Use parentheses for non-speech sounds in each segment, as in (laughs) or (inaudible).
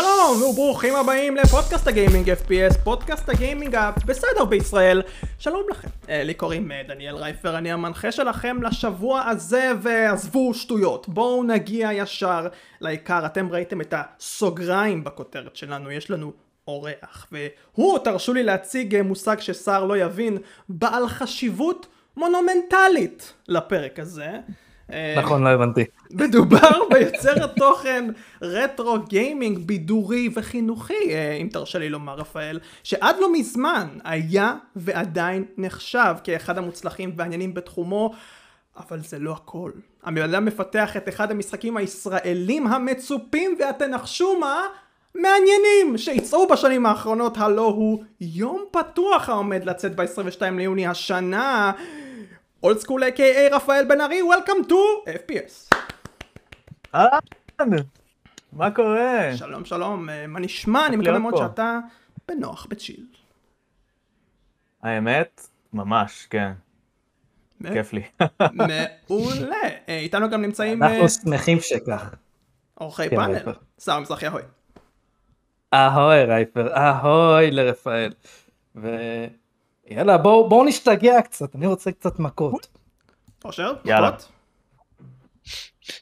שלום וברוכים הבאים לפודקאסט הגיימינג FPS, פודקאסט הגיימינג הבסדר בישראל. שלום לכם, אה, לי קוראים אה, דניאל רייפר, אני המנחה שלכם לשבוע הזה ועזבו שטויות. בואו נגיע ישר לעיקר, אתם ראיתם את הסוגריים בכותרת שלנו, יש לנו אורח, והוא, תרשו לי להציג אה, מושג ששר לא יבין, בעל חשיבות מונומנטלית לפרק הזה. נכון, לא הבנתי. מדובר (laughs) ביוצר התוכן רטרו גיימינג בידורי וחינוכי, אה, אם תרשה לי לומר רפאל, שעד לא מזמן היה ועדיין נחשב כאחד המוצלחים והעניינים בתחומו, אבל זה לא הכל. הבן אדם מפתח את אחד המשחקים הישראלים המצופים, ותנחשו מה? מעניינים שיצאו בשנים האחרונות, הלא הוא יום פתוח העומד לצאת ב-22 ליוני השנה. אולד סקול a.k.a רפאל בן ארי, Welcome to FPS. אהלן, מה קורה? שלום שלום, אה, מה נשמע? אני מקווה מאוד שאתה בנוח, בצ'יל. האמת, ממש, כן. כיף לי. מעולה. אה, איתנו גם נמצאים... אנחנו אה, שמחים שכך. אורחי כן, פאנל, שר מזרחי אהוי. אהוי רייפר, אהוי לרפאל. ויאללה בואו נשתגע קצת, אני רוצה קצת מכות. אושר, מכות?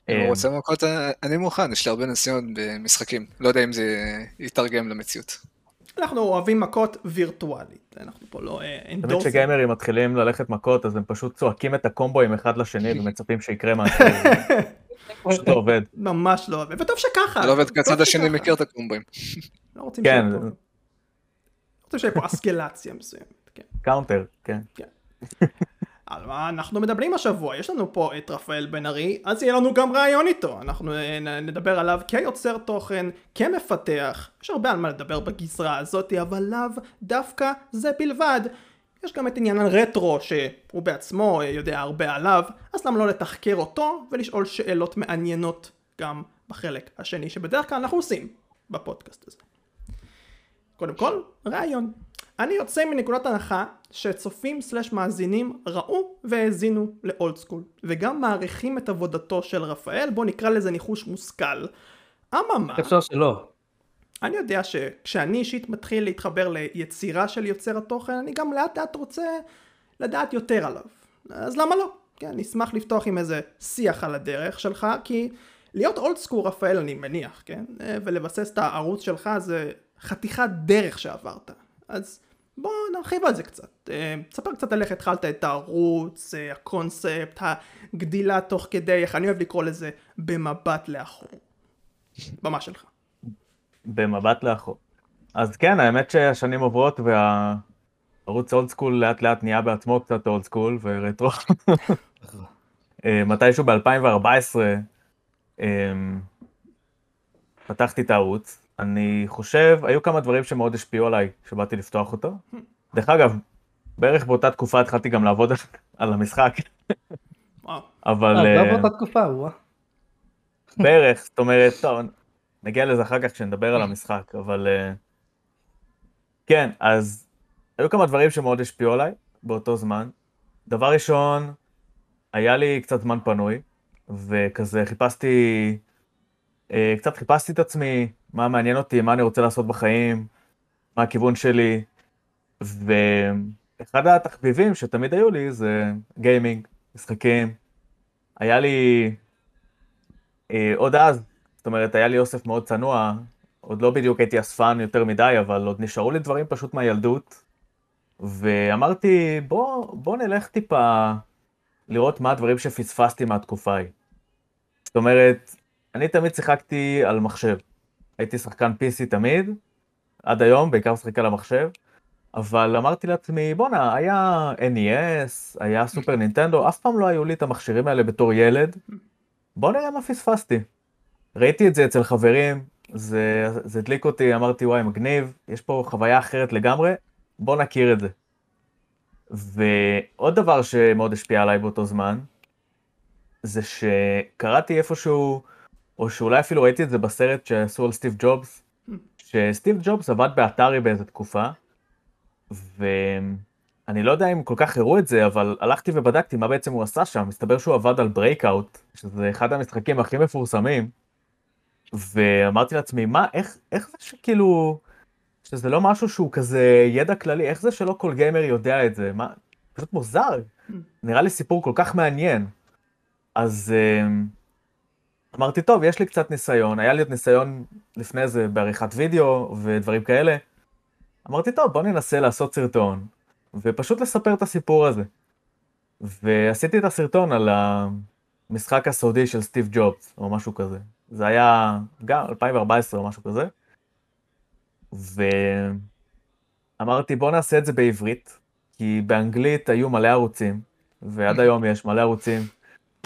אם הוא רוצה מכות, אני מוכן, יש לי הרבה ניסיון במשחקים. לא יודע אם זה יתרגם למציאות. אנחנו אוהבים מכות וירטואלית, אנחנו פה לא אנדורסים. תמיד כשגיימרים מתחילים ללכת מכות, אז הם פשוט צועקים את הקומבואים אחד לשני ומצפים שיקרה משהו. (laughs) פשוט לא עובד. ממש לא עובד, וטוב שככה. לא עובד כי הצד השני מכיר את הקומבואים. לא רוצים שיהיה. רוצים שיהיה פה אסקלציה מסוימת. כן. counter, כן. כן. (laughs) על מה אנחנו מדברים השבוע? יש לנו פה את רפאל בן ארי, אז יהיה לנו גם ראיון איתו. אנחנו אה, נדבר עליו כיוצר תוכן, כמפתח, יש הרבה על מה לדבר בגזרה הזאת, אבל לאו דווקא זה בלבד. יש גם את עניין הרטרו שהוא בעצמו אה, יודע הרבה עליו, אז למה לא לתחקר אותו ולשאול שאלות מעניינות גם בחלק השני שבדרך כלל אנחנו עושים בפודקאסט הזה. קודם כל, ראיון. אני יוצא מנקודת הנחה שצופים סלש מאזינים ראו והאזינו לאולד סקול וגם מעריכים את עבודתו של רפאל בוא נקרא לזה ניחוש מושכל. אממה. אפשר שלא? אני יודע שכשאני אישית מתחיל להתחבר ליצירה של יוצר התוכן אני גם לאט לאט רוצה לדעת יותר עליו. אז למה לא? כן, אני אשמח לפתוח עם איזה שיח על הדרך שלך כי להיות old school רפאל אני מניח כן? ולבסס את הערוץ שלך זה חתיכת דרך שעברת אז בוא נרחיב על זה קצת. אה, תספר קצת על איך התחלת את הערוץ, אה, הקונספט, הגדילה תוך כדי, איך אני אוהב לקרוא לזה, במבט לאחור. במה שלך. במבט לאחור. אז כן, האמת שהשנים עוברות והערוץ Old School לאט לאט נהיה בעצמו קצת old school ורטרו. אה, מתישהו ב-2014 פתחתי את הערוץ, אני חושב, היו כמה דברים שמאוד השפיעו עליי כשבאתי לפתוח אותו. דרך אגב, בערך באותה תקופה התחלתי גם לעבוד (laughs) על המשחק. אבל... לא באותה תקופה, וואה. בערך, זאת אומרת, טוב, נגיע לזה אחר כך כשנדבר על המשחק, אבל... אה, כן, אז היו כמה דברים שמאוד השפיעו עליי באותו זמן. דבר ראשון, היה לי קצת זמן פנוי, וכזה חיפשתי, קצת חיפשתי את עצמי, מה מעניין אותי, מה אני רוצה לעשות בחיים, מה הכיוון שלי, ואחד התחביבים שתמיד היו לי זה גיימינג, משחקים. היה לי, אה, עוד אז, זאת אומרת, היה לי אוסף מאוד צנוע, עוד לא בדיוק הייתי אספן יותר מדי, אבל עוד נשארו לי דברים פשוט מהילדות, ואמרתי, בוא, בוא נלך טיפה לראות מה הדברים שפספסתי מהתקופה ההיא. זאת אומרת, אני תמיד שיחקתי על מחשב. הייתי שחקן PC תמיד, עד היום, בעיקר משחק על המחשב, אבל אמרתי לעצמי, בואנה, היה NES, היה סופר נינטנדו, אף פעם לא היו לי את המכשירים האלה בתור ילד, בוא נראה מה פספסתי. ראיתי את זה אצל חברים, זה, זה הדליק אותי, אמרתי, וואי, מגניב, יש פה חוויה אחרת לגמרי, בוא נכיר את זה. ועוד דבר שמאוד השפיע עליי באותו זמן, זה שקראתי איפשהו או שאולי אפילו ראיתי את זה בסרט שעשו על סטיב ג'ובס, שסטיב ג'ובס עבד באטארי באיזה תקופה, ואני לא יודע אם כל כך הראו את זה, אבל הלכתי ובדקתי מה בעצם הוא עשה שם, מסתבר שהוא עבד על Breakout, שזה אחד המשחקים הכי מפורסמים, ואמרתי לעצמי, מה, איך, איך זה שכאילו, שזה לא משהו שהוא כזה ידע כללי, איך זה שלא כל גיימר יודע את זה? מה, פשוט מוזר. נראה לי סיפור כל כך מעניין. אז אמ, אמרתי, טוב, יש לי קצת ניסיון, היה לי עוד ניסיון לפני זה בעריכת וידאו ודברים כאלה. אמרתי, טוב, בוא ננסה לעשות סרטון, ופשוט לספר את הסיפור הזה. ועשיתי את הסרטון על המשחק הסודי של סטיב ג'ובס, או משהו כזה. זה היה גם 2014 או משהו כזה. ואמרתי, בוא נעשה את זה בעברית, כי באנגלית היו מלא ערוצים, ועד היום יש מלא ערוצים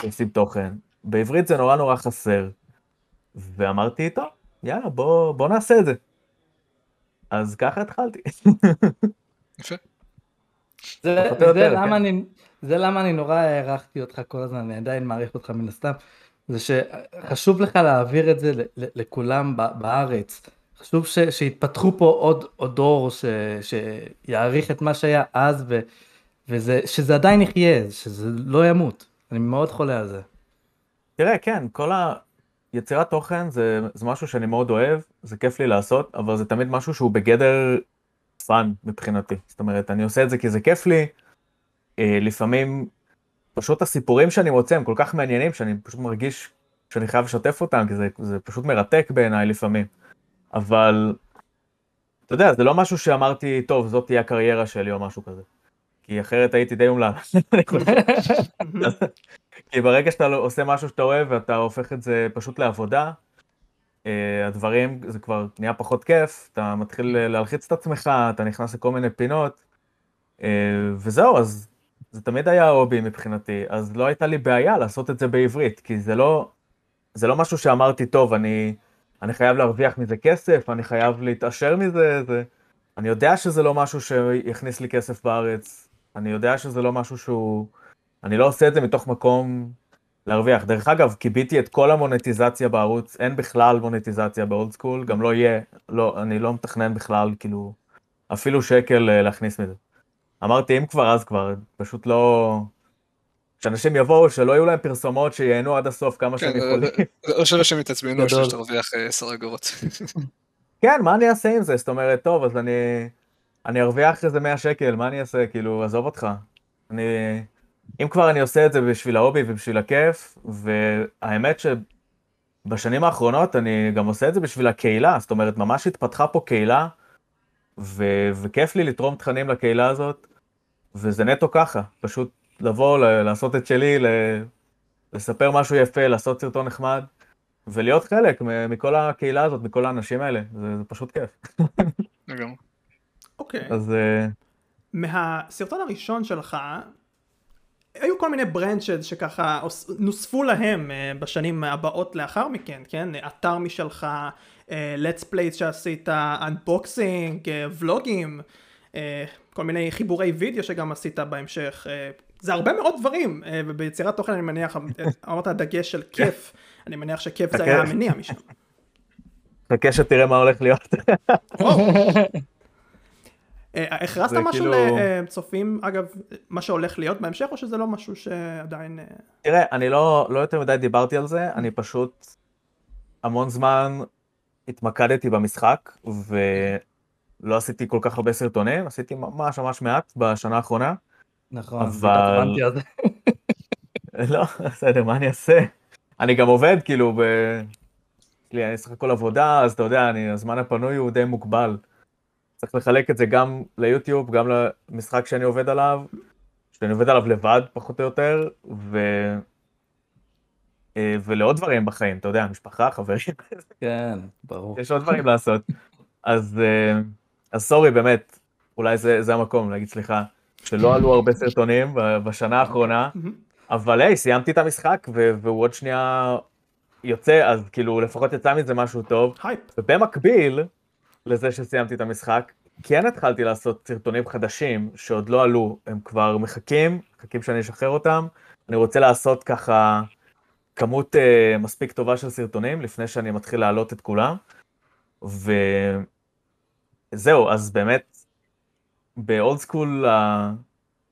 שעושים תוכן. בעברית זה נורא נורא חסר. ואמרתי, טוב, יאללה, בוא, בוא נעשה את זה. אז ככה התחלתי. יפה. זה, זה, יותר, למה כן. אני, זה למה אני נורא הערכתי אותך כל הזמן, אני עדיין מעריך אותך מן הסתם. זה שחשוב לך להעביר את זה ל- ל- לכולם ב- בארץ. חשוב ש, שיתפתחו פה עוד, עוד דור ש, שיעריך את מה שהיה אז, ו, וזה, שזה עדיין יחיה, שזה לא ימות. אני מאוד חולה על זה. תראה, כן, כל היצירת תוכן זה, זה משהו שאני מאוד אוהב, זה כיף לי לעשות, אבל זה תמיד משהו שהוא בגדר fun מבחינתי. זאת אומרת, אני עושה את זה כי זה כיף לי, אה, לפעמים פשוט הסיפורים שאני מוצא הם כל כך מעניינים, שאני פשוט מרגיש שאני חייב לשתף אותם, כי זה, זה פשוט מרתק בעיניי לפעמים. אבל, אתה יודע, זה לא משהו שאמרתי, טוב, זאת תהיה הקריירה שלי או משהו כזה. כי אחרת הייתי די אומלל. (laughs) כי ברגע שאתה לא- עושה משהו שאתה אוהב ואתה הופך את זה פשוט לעבודה, אה, הדברים, זה כבר נהיה פחות כיף, אתה מתחיל להלחיץ את עצמך, אתה נכנס לכל מיני פינות, אה, וזהו, אז זה תמיד היה הובי מבחינתי, אז לא הייתה לי בעיה לעשות את זה בעברית, כי זה לא, זה לא משהו שאמרתי, טוב, אני, אני חייב להרוויח מזה כסף, אני חייב להתעשר מזה, זה... אני יודע שזה לא משהו שיכניס לי כסף בארץ, אני יודע שזה לא משהו שהוא... אני לא עושה את זה מתוך מקום להרוויח. דרך אגב, קיביתי את כל המונטיזציה בערוץ, אין בכלל מונטיזציה באולד סקול, גם לא יהיה, לא, אני לא מתכנן בכלל, כאילו, אפילו שקל אה, להכניס מזה. אמרתי, אם כבר, אז כבר, פשוט לא... שאנשים יבואו, שלא יהיו להם פרסומות, שייהנו עד הסוף כמה כן, שהם זה- יכולים. זה או שאנשים יתעצבנו, או. שתרוויח אה, 10 אגורות. (laughs) כן, מה אני אעשה עם זה? זאת אומרת, טוב, אז אני, אני ארוויח איזה 100 שקל, מה אני אעשה? כאילו, עזוב אותך. אני, אם כבר אני עושה את זה בשביל ההובי ובשביל הכיף, והאמת שבשנים האחרונות אני גם עושה את זה בשביל הקהילה, זאת אומרת, ממש התפתחה פה קהילה, ו, וכיף לי לתרום תכנים לקהילה הזאת, וזה נטו ככה, פשוט לבוא, ל- לעשות את שלי, ל- לספר משהו יפה, לעשות סרטון נחמד. ולהיות חלק מכל הקהילה הזאת, מכל האנשים האלה, זה, זה פשוט כיף. לגמרי. אוקיי. אז אה, מהסרטון הראשון שלך, היו כל מיני ברנצ'ד שככה נוספו להם אה, בשנים הבאות לאחר מכן, כן? אתר משלך, אה, let's plays שעשית, אנבוקסינג, אה, ולוגים, אה, כל מיני חיבורי וידאו שגם עשית בהמשך. זה הרבה מאוד דברים, וביצירת תוכן אני מניח, אמרת דגש של כיף, אני מניח שכיף זה היה. המניע משם. חכה שתראה מה הולך להיות. אה, הכרזת זה משהו כאילו- לצופים, אגב, מה שהולך להיות בהמשך, או שזה לא משהו שעדיין... אה, תראה, אני לא, לא יותר מדי דיברתי על זה, אני פשוט המון זמן התמקדתי במשחק, ולא עשיתי כל כך הרבה סרטונים, עשיתי ממש ממש מעט בשנה האחרונה. נכון, אבל- התעצבנתי על זה. (laughs) לא, בסדר, מה אני אעשה? אני גם עובד, כאילו, ב... לי סך הכל עבודה, אז אתה יודע, אני, הזמן הפנוי הוא די מוגבל. צריך לחלק את זה גם ליוטיוב, גם למשחק שאני עובד עליו, שאני עובד עליו לבד, פחות או יותר, ו... אה, ולעוד דברים בחיים, אתה יודע, משפחה, חברים, כן, ברור. יש עוד דברים לעשות. אז, אה, אז sorry, באמת, אולי זה, זה המקום להגיד סליחה, שלא עלו הרבה סרטונים בשנה האחרונה, אבל היי, סיימתי את המשחק, והוא עוד שנייה יוצא, אז כאילו, לפחות יצא מזה משהו טוב. הייפ. ובמקביל לזה שסיימתי את המשחק, כן התחלתי לעשות סרטונים חדשים שעוד לא עלו, הם כבר מחכים, מחכים שאני אשחרר אותם. אני רוצה לעשות ככה כמות uh, מספיק טובה של סרטונים לפני שאני מתחיל להעלות את כולם. וזהו, אז באמת, באולד סקול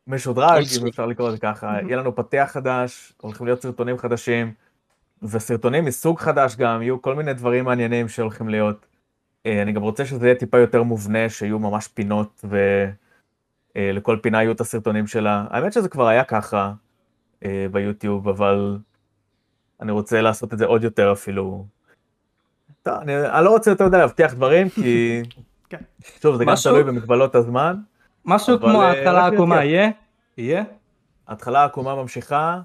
המשודרג, אם. אפשר לקרוא לזה ככה, יהיה לנו פתח חדש, הולכים להיות סרטונים חדשים. וסרטונים מסוג חדש גם, יהיו כל מיני דברים מעניינים שהולכים להיות. אה, אני גם רוצה שזה יהיה טיפה יותר מובנה, שיהיו ממש פינות, ולכל פינה יהיו את הסרטונים שלה. האמת שזה כבר היה ככה ביוטיוב, אבל אני רוצה לעשות את זה עוד יותר אפילו. טוב, אני, אני לא רוצה יותר מדי להבטיח דברים, כי... (laughs) כן. שוב, זה גם תלוי במגבלות הזמן. משהו כמו ההתחלה העקומה יהיה? יהיה? ההתחלה העקומה ממשיכה.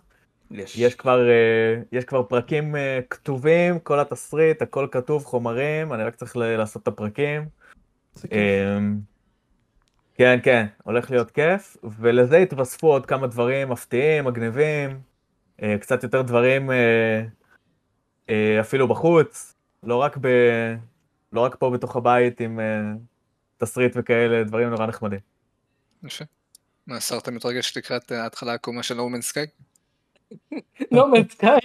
יש. יש כבר, uh, יש כבר פרקים uh, כתובים, כל התסריט, הכל כתוב, חומרים, אני רק צריך לעשות את הפרקים. Um, כן, כן, הולך להיות כיף, ולזה התווספו עוד כמה דברים מפתיעים, מגניבים, uh, קצת יותר דברים אפילו בחוץ, לא רק, ב, לא רק פה בתוך הבית עם תסריט וכאלה, דברים נורא נחמדים. יפה. מה, סרט מתרגש לקראת ההתחלה העקומה של נורמן סקאי? נורמן סקאי?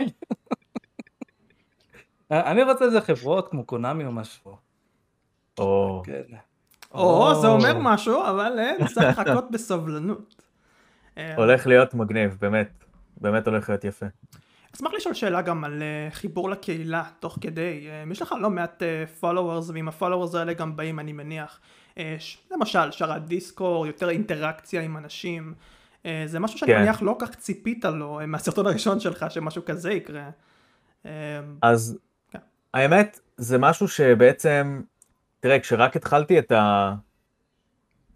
אני רוצה איזה חברות כמו קונאמי או משהו. או, כן. או, זה אומר משהו, אבל אה, צריך לחכות בסבלנות. אה, הולך להיות מגניב, באמת. באמת הולך להיות יפה. אשמח לשאול שאלה גם על אה, חיבור לקהילה תוך כדי, אה, יש לך לא מעט followers אה, ועם ה followers האלה גם באים אני מניח אה, למשל שרת דיסקורד, יותר אינטראקציה עם אנשים, אה, זה משהו שאני כן. מניח לא כך ציפית לו אה, מהסרטון הראשון שלך שמשהו כזה יקרה. אז כן. האמת זה משהו שבעצם, תראה כשרק התחלתי את, ה...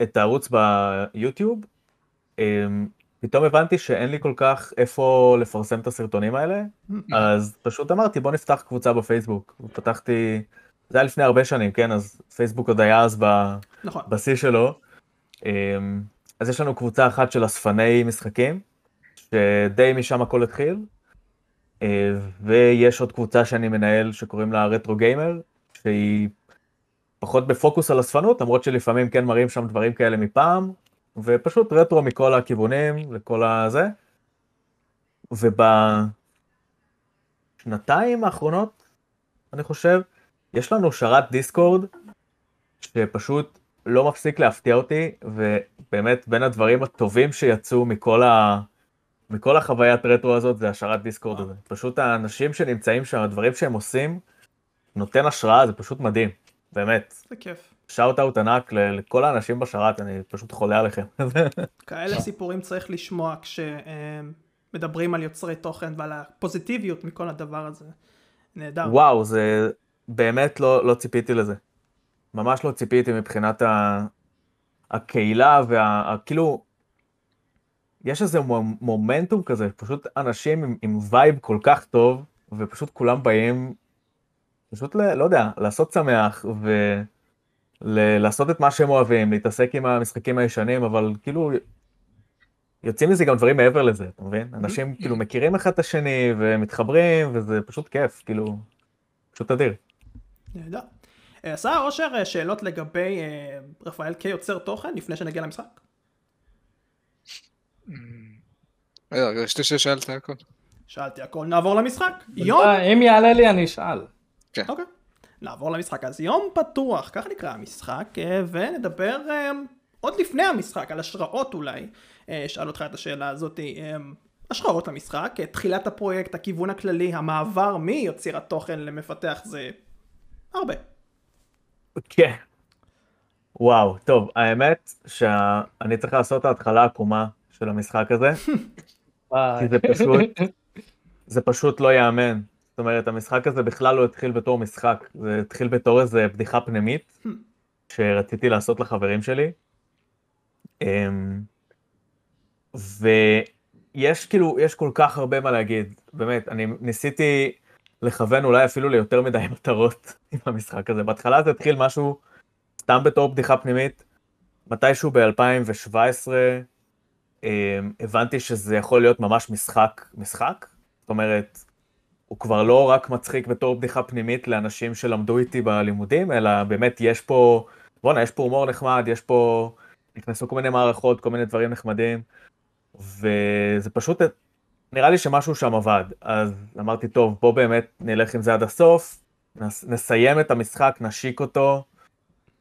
את הערוץ ביוטיוב, פתאום הבנתי שאין לי כל כך איפה לפרסם את הסרטונים האלה, אז פשוט אמרתי בוא נפתח קבוצה בפייסבוק, ופתחתי זה היה לפני הרבה שנים, כן? אז פייסבוק עוד היה אז נכון. בשיא שלו. אז יש לנו קבוצה אחת של אספני משחקים, שדי משם הכל התחיל. אה, ויש עוד קבוצה שאני מנהל שקוראים לה רטרו גיימר, שהיא פחות בפוקוס על אספנות, למרות שלפעמים כן מראים שם דברים כאלה מפעם, ופשוט רטרו מכל הכיוונים, לכל הזה. ובשנתיים האחרונות, אני חושב, יש לנו שרת דיסקורד שפשוט לא מפסיק להפתיע אותי, ובאמת בין הדברים הטובים שיצאו מכל, ה... מכל החוויית רטרו הזאת זה השרת דיסקורד הזה. פשוט האנשים שנמצאים שם, הדברים שהם עושים, נותן השראה, זה פשוט מדהים, באמת. זה כיף. שאוט אאוט ענק לכל האנשים בשרת, אני פשוט חולה עליכם. (laughs) כאלה סיפורים צריך לשמוע כשמדברים על יוצרי תוכן ועל הפוזיטיביות מכל הדבר הזה. נהדר. וואו, זה, באמת לא, לא ציפיתי לזה. ממש לא ציפיתי מבחינת ה... הקהילה וה... כאילו, יש איזה מומנטום כזה, פשוט אנשים עם, עם וייב כל כך טוב, ופשוט כולם באים, פשוט, ל, לא יודע, לעשות שמח, ולעשות את מה שהם אוהבים, להתעסק עם המשחקים הישנים, אבל כאילו, יוצאים מזה גם דברים מעבר לזה, אתה מבין? אנשים כאילו מכירים אחד את השני, ומתחברים, וזה פשוט כיף, כאילו, פשוט אדיר. נהדר. עשה אה, אושר אה, שאלות לגבי אה, רפאל כיוצר תוכן לפני שנגיע למשחק? הרגשתי ששאלת הכל. שאלתי הכל, נעבור למשחק. יום... אם יעלה לי אני אשאל. כן. אוקיי. נעבור למשחק. אז יום פתוח, כך נקרא המשחק, ונדבר עוד לפני המשחק, על השראות אולי. אשאל אותך את השאלה הזאת, השראות למשחק, תחילת הפרויקט, הכיוון הכללי, המעבר מיוציר התוכן למפתח זה הרבה. כן. וואו, טוב, האמת שאני צריך לעשות את ההתחלה העקומה של המשחק הזה, כי זה פשוט, זה פשוט לא ייאמן. זאת אומרת, המשחק הזה בכלל לא התחיל בתור משחק, זה התחיל בתור איזה בדיחה פנימית, שרציתי לעשות לחברים שלי. אמ, ויש כאילו, יש כל כך הרבה מה להגיד, באמת, אני ניסיתי לכוון אולי אפילו ליותר מדי (laughs) מטרות עם המשחק הזה. בהתחלה זה התחיל משהו סתם בתור בדיחה פנימית. מתישהו ב-2017 אמ, הבנתי שזה יכול להיות ממש משחק, משחק. זאת אומרת, הוא כבר לא רק מצחיק בתור בדיחה פנימית לאנשים שלמדו איתי בלימודים, אלא באמת יש פה, בואנה, יש פה הומור נחמד, יש פה, נכנסו כל מיני מערכות, כל מיני דברים נחמדים, וזה פשוט נראה לי שמשהו שם עבד, אז אמרתי, טוב, בוא באמת נלך עם זה עד הסוף, נס, נסיים את המשחק, נשיק אותו.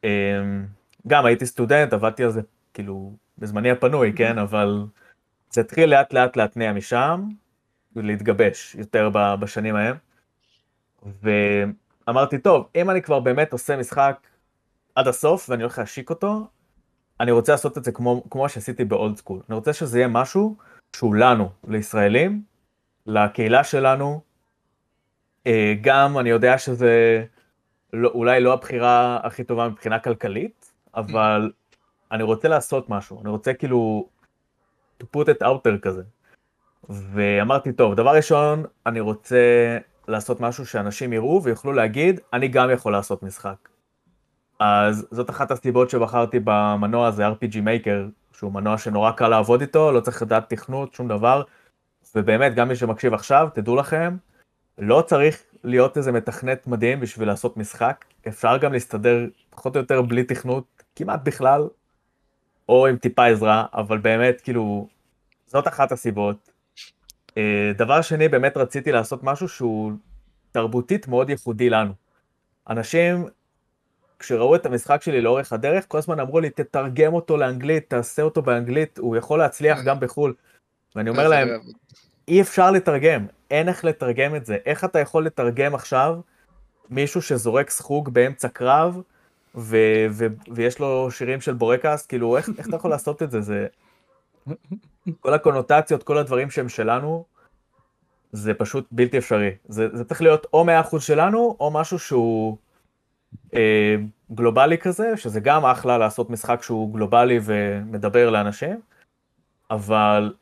אמ, גם הייתי סטודנט, עבדתי על זה כאילו בזמני הפנוי, כן, אבל זה התחיל לאט לאט להתניע משם, להתגבש יותר בשנים ההם. ואמרתי, טוב, אם אני כבר באמת עושה משחק עד הסוף ואני הולך להשיק אותו, אני רוצה לעשות את זה כמו, כמו שעשיתי באולד סקול. אני רוצה שזה יהיה משהו שהוא לנו, לישראלים, לקהילה שלנו. אה, גם אני יודע שזה לא, אולי לא הבחירה הכי טובה מבחינה כלכלית, אבל אני רוצה לעשות משהו, אני רוצה כאילו to put it out there כזה. ואמרתי, טוב, דבר ראשון, אני רוצה לעשות משהו שאנשים יראו ויוכלו להגיד, אני גם יכול לעשות משחק. אז זאת אחת הסיבות שבחרתי במנוע הזה, RPG Maker, שהוא מנוע שנורא קל לעבוד איתו, לא צריך לדעת תכנות, שום דבר. ובאמת, גם מי שמקשיב עכשיו, תדעו לכם, לא צריך להיות איזה מתכנת מדהים בשביל לעשות משחק, אפשר גם להסתדר פחות או יותר בלי תכנות, כמעט בכלל, או עם טיפה עזרה, אבל באמת, כאילו, זאת אחת הסיבות. אה, דבר שני, באמת רציתי לעשות משהו שהוא תרבותית מאוד ייחודי לנו. אנשים, כשראו את המשחק שלי לאורך הדרך, כל הזמן אמרו לי, תתרגם אותו לאנגלית, תעשה אותו באנגלית, הוא יכול להצליח גם בחו"ל. ואני אומר להם, אי אפשר לתרגם, אין איך לתרגם את זה. איך אתה יכול לתרגם עכשיו מישהו שזורק סחוג באמצע קרב, ו- ו- ויש לו שירים של בורקס, כאילו, איך, איך אתה יכול לעשות את זה? זה... כל הקונוטציות, כל הדברים שהם שלנו, זה פשוט בלתי אפשרי. זה, זה צריך להיות או 100% שלנו, או משהו שהוא גלובלי כזה, שזה גם אחלה לעשות משחק שהוא גלובלי ומדבר לאנשים, אבל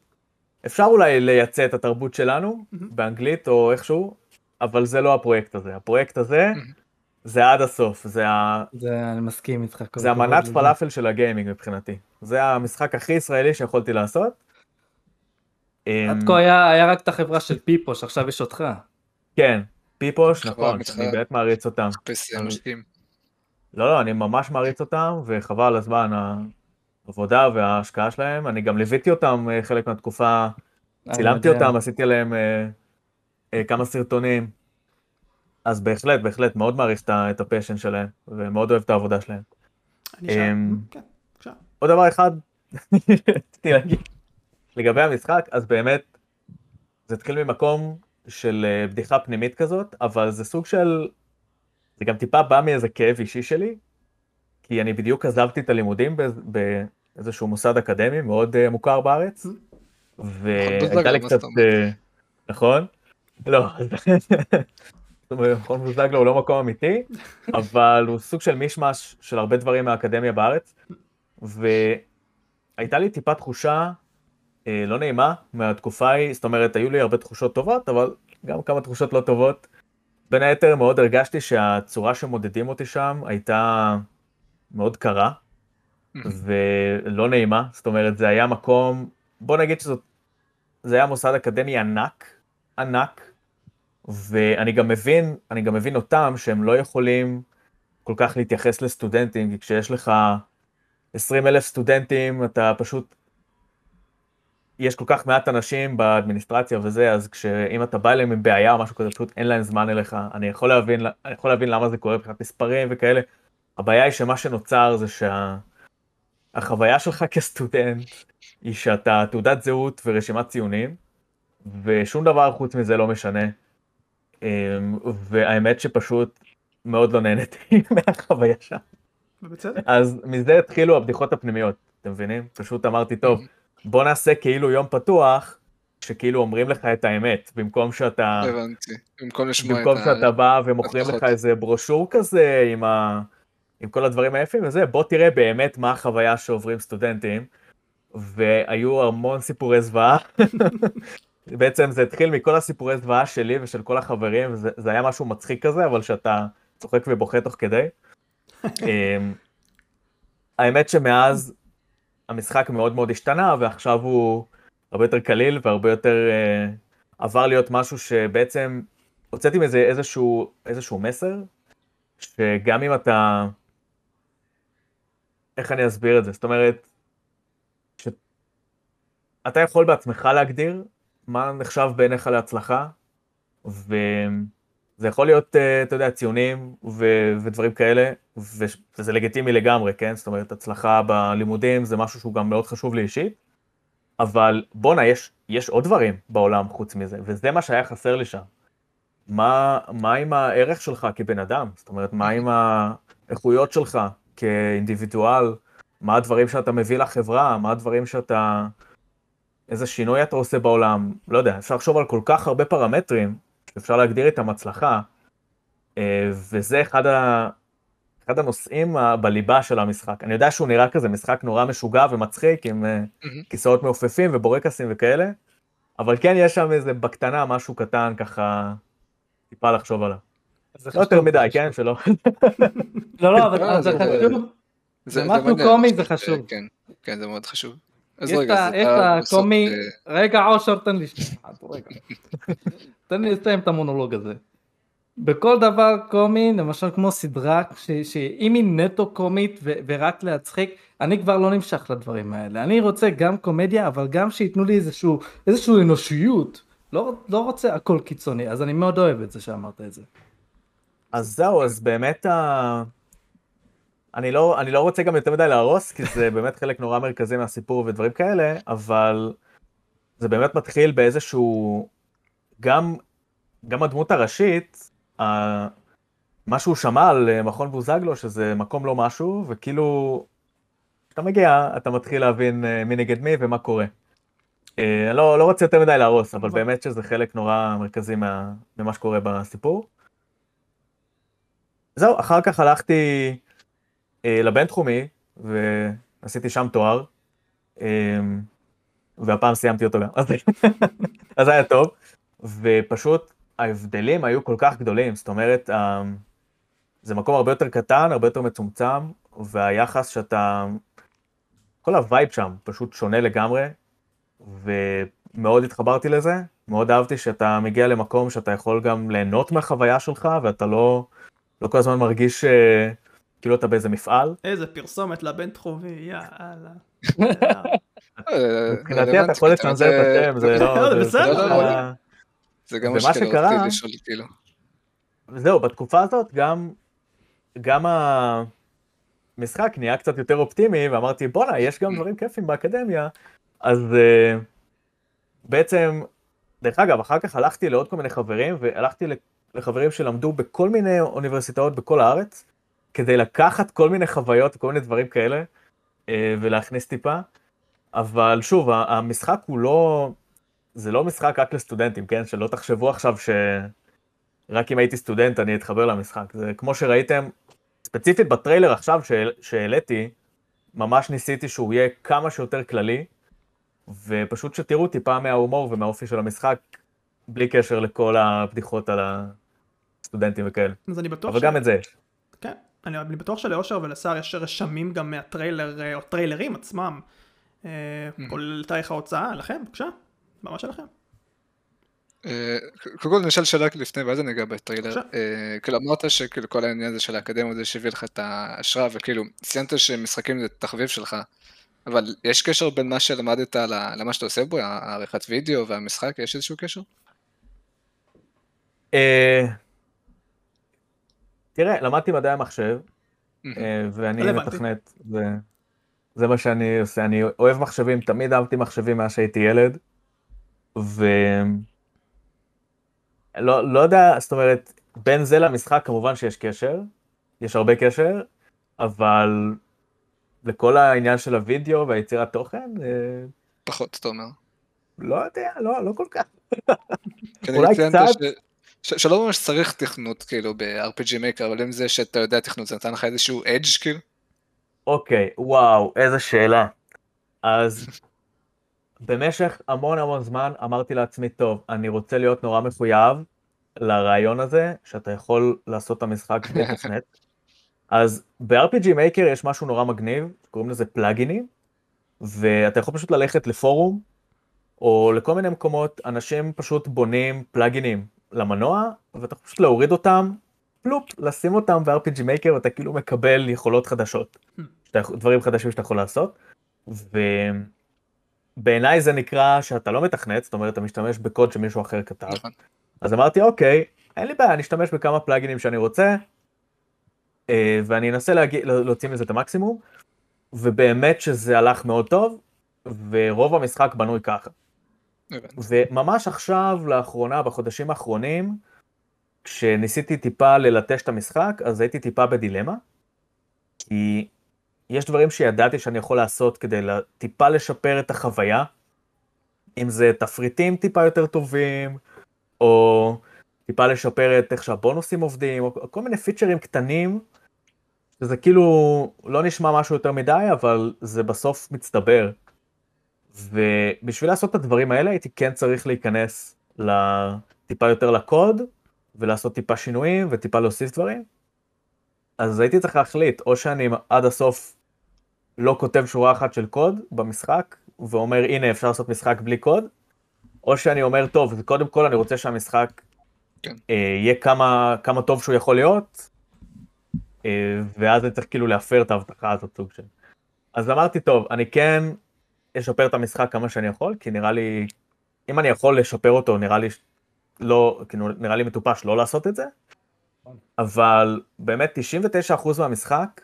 אפשר אולי לייצא את התרבות שלנו mm-hmm. באנגלית או איכשהו, אבל זה לא הפרויקט הזה. הפרויקט הזה mm-hmm. זה עד הסוף, זה ה... זה, אני מסכים איתך. זה המנת פלאפל של הגיימינג מבחינתי. זה המשחק הכי ישראלי שיכולתי לעשות. עד כה היה, היה רק את החברה של פיפוש, עכשיו יש אותך. כן, פיפוש, נכון, אני באמת מעריץ אותם. לא, לא, אני ממש מעריץ אותם, וחבל הזמן, העבודה וההשקעה שלהם. אני גם ליוויתי אותם אה, חלק מהתקופה, צילמתי אותם, עשיתי עליהם אה, אה, כמה סרטונים. אז בהחלט, בהחלט, מאוד מעריך את הפשן שלהם, ומאוד אוהב את העבודה שלהם. אני שם, אמ, כן. עוד דבר אחד, (laughs) רציתי להגיד, לגבי המשחק, אז באמת, זה התחיל ממקום של בדיחה פנימית כזאת, אבל זה סוג של, זה גם טיפה בא מאיזה כאב אישי שלי, כי אני בדיוק עזבתי את הלימודים באיזשהו מוסד אקדמי מאוד uh, מוכר בארץ, והייתה לי קצת, uh, נכון? לא, מכון בוזגלו הוא לא מקום אמיתי, אבל הוא סוג של מישמש של הרבה דברים מהאקדמיה בארץ, והייתה לי טיפה תחושה אה, לא נעימה מהתקופה ההיא, זאת אומרת, היו לי הרבה תחושות טובות, אבל גם כמה תחושות לא טובות. בין היתר מאוד הרגשתי שהצורה שמודדים אותי שם הייתה מאוד קרה, ולא נעימה, זאת אומרת זה היה מקום, בוא נגיד שזה היה מוסד אקדמי ענק, ענק, ואני גם מבין, אני גם מבין אותם שהם לא יכולים כל כך להתייחס לסטודנטים, כי כשיש לך 20 אלף סטודנטים אתה פשוט, יש כל כך מעט אנשים באדמיניסטרציה וזה, אז כשאם אתה בא אליהם עם בעיה או משהו כזה, פשוט אין להם זמן אליך, אני יכול להבין, אני יכול להבין למה זה קורה מבחינת מספרים וכאלה, הבעיה היא שמה שנוצר זה שהחוויה שלך כסטודנט היא שאתה תעודת זהות ורשימת ציונים, ושום דבר חוץ מזה לא משנה. אמ, והאמת שפשוט מאוד לא נהניתי (laughs) מהחוויה שם. ובצדק. אז מזה התחילו הבדיחות הפנימיות, אתם מבינים? פשוט אמרתי, טוב, בוא נעשה כאילו יום פתוח, שכאילו אומרים לך את האמת, במקום שאתה... הבנתי, במקום לשמוע את ה... במקום שאתה בא ומוכרים לך איזה ברושור כזה עם ה... עם כל הדברים היפים וזה, בוא תראה באמת מה החוויה שעוברים סטודנטים. והיו המון סיפורי זוועה. (laughs) בעצם זה התחיל מכל הסיפורי זוועה שלי ושל כל החברים, זה, זה היה משהו מצחיק כזה, אבל שאתה צוחק ובוכה תוך כדי. (laughs) אמ, האמת שמאז המשחק מאוד מאוד השתנה, ועכשיו הוא הרבה יותר קליל והרבה יותר uh, עבר להיות משהו שבעצם הוצאתי מזה איזשהו, איזשהו מסר, שגם אם אתה איך אני אסביר את זה? זאת אומרת, ש... אתה יכול בעצמך להגדיר מה נחשב בעיניך להצלחה, וזה יכול להיות, אה, אתה יודע, ציונים ו... ודברים כאלה. וזה לגיטימי לגמרי, כן? זאת אומרת, הצלחה בלימודים זה משהו שהוא גם מאוד חשוב לי אישית, אבל בואנה, יש, יש עוד דברים בעולם חוץ מזה, וזה מה שהיה חסר לי שם. מה, מה עם הערך שלך כבן אדם? זאת אומרת, מה עם האיכויות שלך כאינדיבידואל? מה הדברים שאתה מביא לחברה? מה הדברים שאתה... איזה שינוי אתה עושה בעולם? לא יודע, אפשר לחשוב על כל כך הרבה פרמטרים שאפשר להגדיר איתם הצלחה, אה, וזה אחד, ה... אחד הנושאים בליבה של המשחק. אני יודע שהוא נראה כזה משחק נורא משוגע ומצחיק, עם mm-hmm. כיסאות מעופפים ובורקסים וכאלה, אבל כן יש שם איזה בקטנה משהו קטן ככה, טיפה לחשוב עליו. לא יותר מדי, כן? שלא. (laughs) לא, לא, אבל אה, זה חשוב. זה משהו קומי, זה חשוב. כן, כן, זה מאוד חשוב. אז רגע, יש את הקומי, רגע אושר תן לי שנייה, תן לי לסיים את המונולוג הזה. בכל דבר קומי, למשל כמו סדרה, שאם היא נטו קומית ורק להצחיק, אני כבר לא נמשך לדברים האלה. אני רוצה גם קומדיה, אבל גם שייתנו לי איזשהו, איזשהו אנושיות. לא, לא רוצה הכל קיצוני, אז אני מאוד אוהב את זה שאמרת את זה. אז זהו, אז באמת ה... אני לא, אני לא רוצה גם יותר מדי להרוס, כי זה (laughs) באמת חלק נורא מרכזי מהסיפור ודברים כאלה, אבל זה באמת מתחיל באיזשהו, גם, גם הדמות הראשית, מה שהוא שמע על מכון בוזגלו, שזה מקום לא משהו, וכאילו, כשאתה מגיע, אתה מתחיל להבין אה, מי נגד מי ומה קורה. אה, אני לא, לא רוצה יותר מדי להרוס, אבל באמת שזה חלק נורא מרכזי מה, ממה שקורה בסיפור. זהו, אחר כך הלכתי אה, לבינתחומי, ועשיתי שם תואר, אה, והפעם סיימתי אותו גם, (laughs) אז זה היה טוב, ופשוט ההבדלים היו כל כך גדולים, זאת אומרת, אה, זה מקום הרבה יותר קטן, הרבה יותר מצומצם, והיחס שאתה, כל ה vibe שם פשוט שונה לגמרי, ומאוד התחברתי לזה, מאוד אהבתי שאתה מגיע למקום שאתה יכול גם ליהנות מהחוויה שלך, ואתה לא, לא כל הזמן מרגיש אה, כאילו אתה באיזה מפעל. איזה פרסומת לבינתחומי, יאללה. מבחינתי אתה יכול לצנזר את השם, זה לא... בסדר. זה גם מה שקרה לשאול כאילו. זהו, בתקופה הזאת גם, גם המשחק נהיה קצת יותר אופטימי, ואמרתי בואנה, יש גם דברים כיפים באקדמיה, אז uh, בעצם, דרך אגב, אחר כך הלכתי לעוד כל מיני חברים, והלכתי לחברים שלמדו בכל מיני אוניברסיטאות בכל הארץ, כדי לקחת כל מיני חוויות, כל מיני דברים כאלה, uh, ולהכניס טיפה. אבל שוב, המשחק הוא לא, זה לא משחק רק לסטודנטים, כן? שלא תחשבו עכשיו שרק אם הייתי סטודנט אני אתחבר למשחק. זה כמו שראיתם, ספציפית בטריילר עכשיו שהעליתי, ממש ניסיתי שהוא יהיה כמה שיותר כללי, ופשוט שתראו טיפה מההומור ומהאופי של המשחק, בלי קשר לכל הבדיחות על הסטודנטים וכאלה. אז אני בטוח אבל ש... גם את זה יש. כן, אני, אני בטוח שלאושר ולשר יש רשמים גם מהטריילר, או טריילרים עצמם, mm. כולל תאריך ההוצאה, לכם, בבקשה. במה שלכם. אה, קודם כל נשאל שאלה לפני ואז אני אגע בטריילר. אה, כאילו אמרת שכאילו כל העניין הזה של האקדמיה זה שהביא לך את ההשראה וכאילו ציינת שמשחקים זה תחביב שלך. אבל יש קשר בין מה שלמדת למה שאתה עושה בו, העריכת וידאו והמשחק, יש איזשהו קשר? אה, תראה, למדתי מדעי המחשב, ואני מתכנת, זה מה שאני עושה, אני אוהב מחשבים, תמיד אהבתי מחשבים מאז שהייתי ילד. ו... לא, לא יודע, זאת אומרת, בין זה למשחק כמובן שיש קשר, יש הרבה קשר, אבל לכל העניין של הוידאו והיצירת תוכן... אה, פחות, אתה אומר. לא יודע, לא, לא כל כך. אולי קצת... ש... שלא ממש צריך תכנות כאילו ב-RPG Maker, אבל אם זה שאתה יודע תכנות, זה נתן לך איזשהו אדג' כאילו? אוקיי, וואו, איזה שאלה. אז במשך המון המון זמן אמרתי לעצמי, טוב, אני רוצה להיות נורא מחויב לרעיון הזה, שאתה יכול לעשות את המשחק (laughs) בתכנת. אז ב-RPG Maker יש משהו נורא מגניב, קוראים לזה פלאגינים, ואתה יכול פשוט ללכת לפורום, או לכל מיני מקומות, אנשים פשוט בונים פלאגינים למנוע, ואתה יכול פשוט להוריד אותם, פלופ, לשים אותם ב-RPG Maker, ואתה כאילו מקבל יכולות חדשות, hmm. דברים חדשים שאתה יכול לעשות. ו... בעיניי זה נקרא שאתה לא מתכנת, זאת אומרת אתה משתמש בקוד שמישהו אחר כתב. נכון. אז אמרתי אוקיי, אין לי בעיה, אני אשתמש בכמה פלאגינים שאני רוצה, אה, ואני אנסה להגיע, להוציא מזה את המקסימום, ובאמת שזה הלך מאוד טוב, ורוב המשחק בנוי ככה. וממש עכשיו, לאחרונה, בחודשים האחרונים, כשניסיתי טיפה ללטש את המשחק, אז הייתי טיפה בדילמה, כי יש דברים שידעתי שאני יכול לעשות כדי טיפה לשפר את החוויה, אם זה תפריטים טיפה יותר טובים, או טיפה לשפר את איך שהבונוסים עובדים, או כל מיני פיצ'רים קטנים, שזה כאילו לא נשמע משהו יותר מדי, אבל זה בסוף מצטבר. ובשביל לעשות את הדברים האלה הייתי כן צריך להיכנס טיפה יותר לקוד, ולעשות טיפה שינויים וטיפה להוסיף דברים. אז הייתי צריך להחליט, או שאני עד הסוף לא כותב שורה אחת של קוד במשחק, ואומר הנה אפשר לעשות משחק בלי קוד, או שאני אומר טוב, קודם כל אני רוצה שהמשחק כן. אה, יהיה כמה, כמה טוב שהוא יכול להיות, אה, ואז אני צריך כאילו להפר את ההבטחה הזאת סוג של. אז אמרתי טוב, אני כן אשפר את המשחק כמה שאני יכול, כי נראה לי, אם אני יכול לשפר אותו, נראה לי, לא, כאילו, נראה לי מטופש לא לעשות את זה, אבל באמת 99% מהמשחק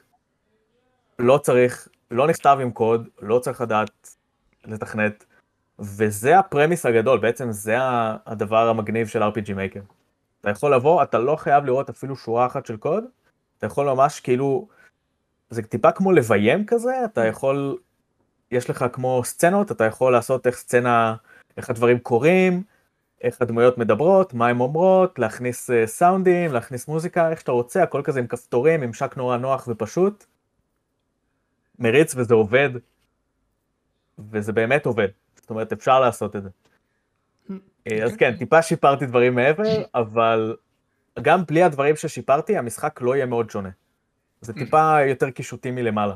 לא צריך, לא נכתב עם קוד, לא צריך לדעת לתכנת, וזה הפרמיס הגדול, בעצם זה הדבר המגניב של RPG Maker. אתה יכול לבוא, אתה לא חייב לראות אפילו שורה אחת של קוד, אתה יכול ממש כאילו, זה טיפה כמו לביים כזה, אתה יכול, יש לך כמו סצנות, אתה יכול לעשות איך סצנה, איך הדברים קורים, איך הדמויות מדברות, מה הן אומרות, להכניס אה, סאונדים, להכניס מוזיקה, איך שאתה רוצה, הכל כזה עם כפתורים, ממשק נורא נוח ופשוט. מריץ וזה עובד, וזה באמת עובד, זאת אומרת אפשר לעשות את זה. אה, אז כן, טיפה שיפרתי דברים מעבר, אבל גם בלי הדברים ששיפרתי, המשחק לא יהיה מאוד שונה. זה טיפה יותר קישוטי מלמעלה.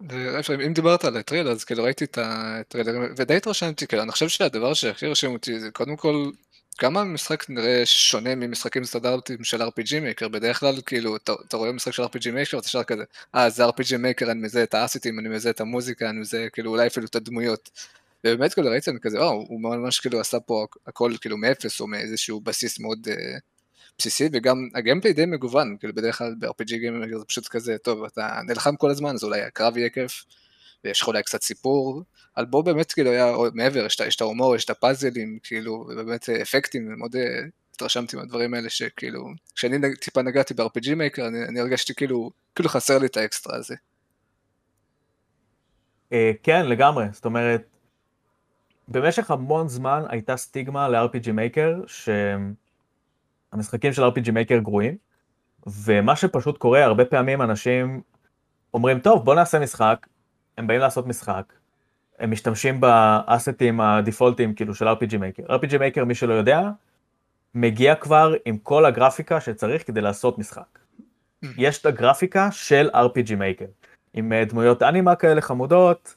ואפשר, אם דיברת על הטריילר, אז כאילו ראיתי את הטריילר, ודי התרשמתי, כאילו, אני חושב שהדבר שהכי הרשים אותי זה קודם כל, כמה המשחק נראה שונה ממשחקים סטנדרטיים של RPG Maker, בדרך כלל כאילו, אתה, רואה משחק של RPG Maker, אתה ישר כזה, אה, זה RPG Maker, אני מזהה את האסיטים, אני מזהה את המוזיקה, אני מזהה כאילו אולי אפילו את הדמויות. ובאמת כאילו ראיתי, אני כזה, וואו, הוא ממש כאילו עשה פה הכל כאילו מאפס, או מאיזשהו בסיס מאוד אה, בסיסי, וגם הגיימפליי די מגוון, כאילו בדרך כלל ב-RPG Maker זה פשוט כזה, טוב, אתה נלחם כל הזמן, אז אולי הקרב יהיה כיף, ויש לך אולי קצת סיפור, על בו באמת כאילו היה מעבר, יש את- ההומור, יש את הפאזלים, כאילו, ובאמת אה, אפקטים, מאוד אה, התרשמתי מהדברים האלה, שכאילו, כשאני טיפה נגעתי ב-RPG Maker, אני, אני הרגשתי כאילו, כאילו חסר לי את האקסטרה הזה. אה, כן, לגמרי, זאת אומרת, במשך המון זמן הייתה סטיגמה ל-RPG Maker, שהמשחקים של RPG Maker גרועים, ומה שפשוט קורה, הרבה פעמים אנשים אומרים, טוב, בוא נעשה משחק, הם באים לעשות משחק, הם משתמשים באסטים הדיפולטיים כאילו של RPG Maker. RPG Maker, מי שלא יודע, מגיע כבר עם כל הגרפיקה שצריך כדי לעשות משחק. יש את הגרפיקה של RPG Maker, עם אה, דמויות אנימה כאלה חמודות,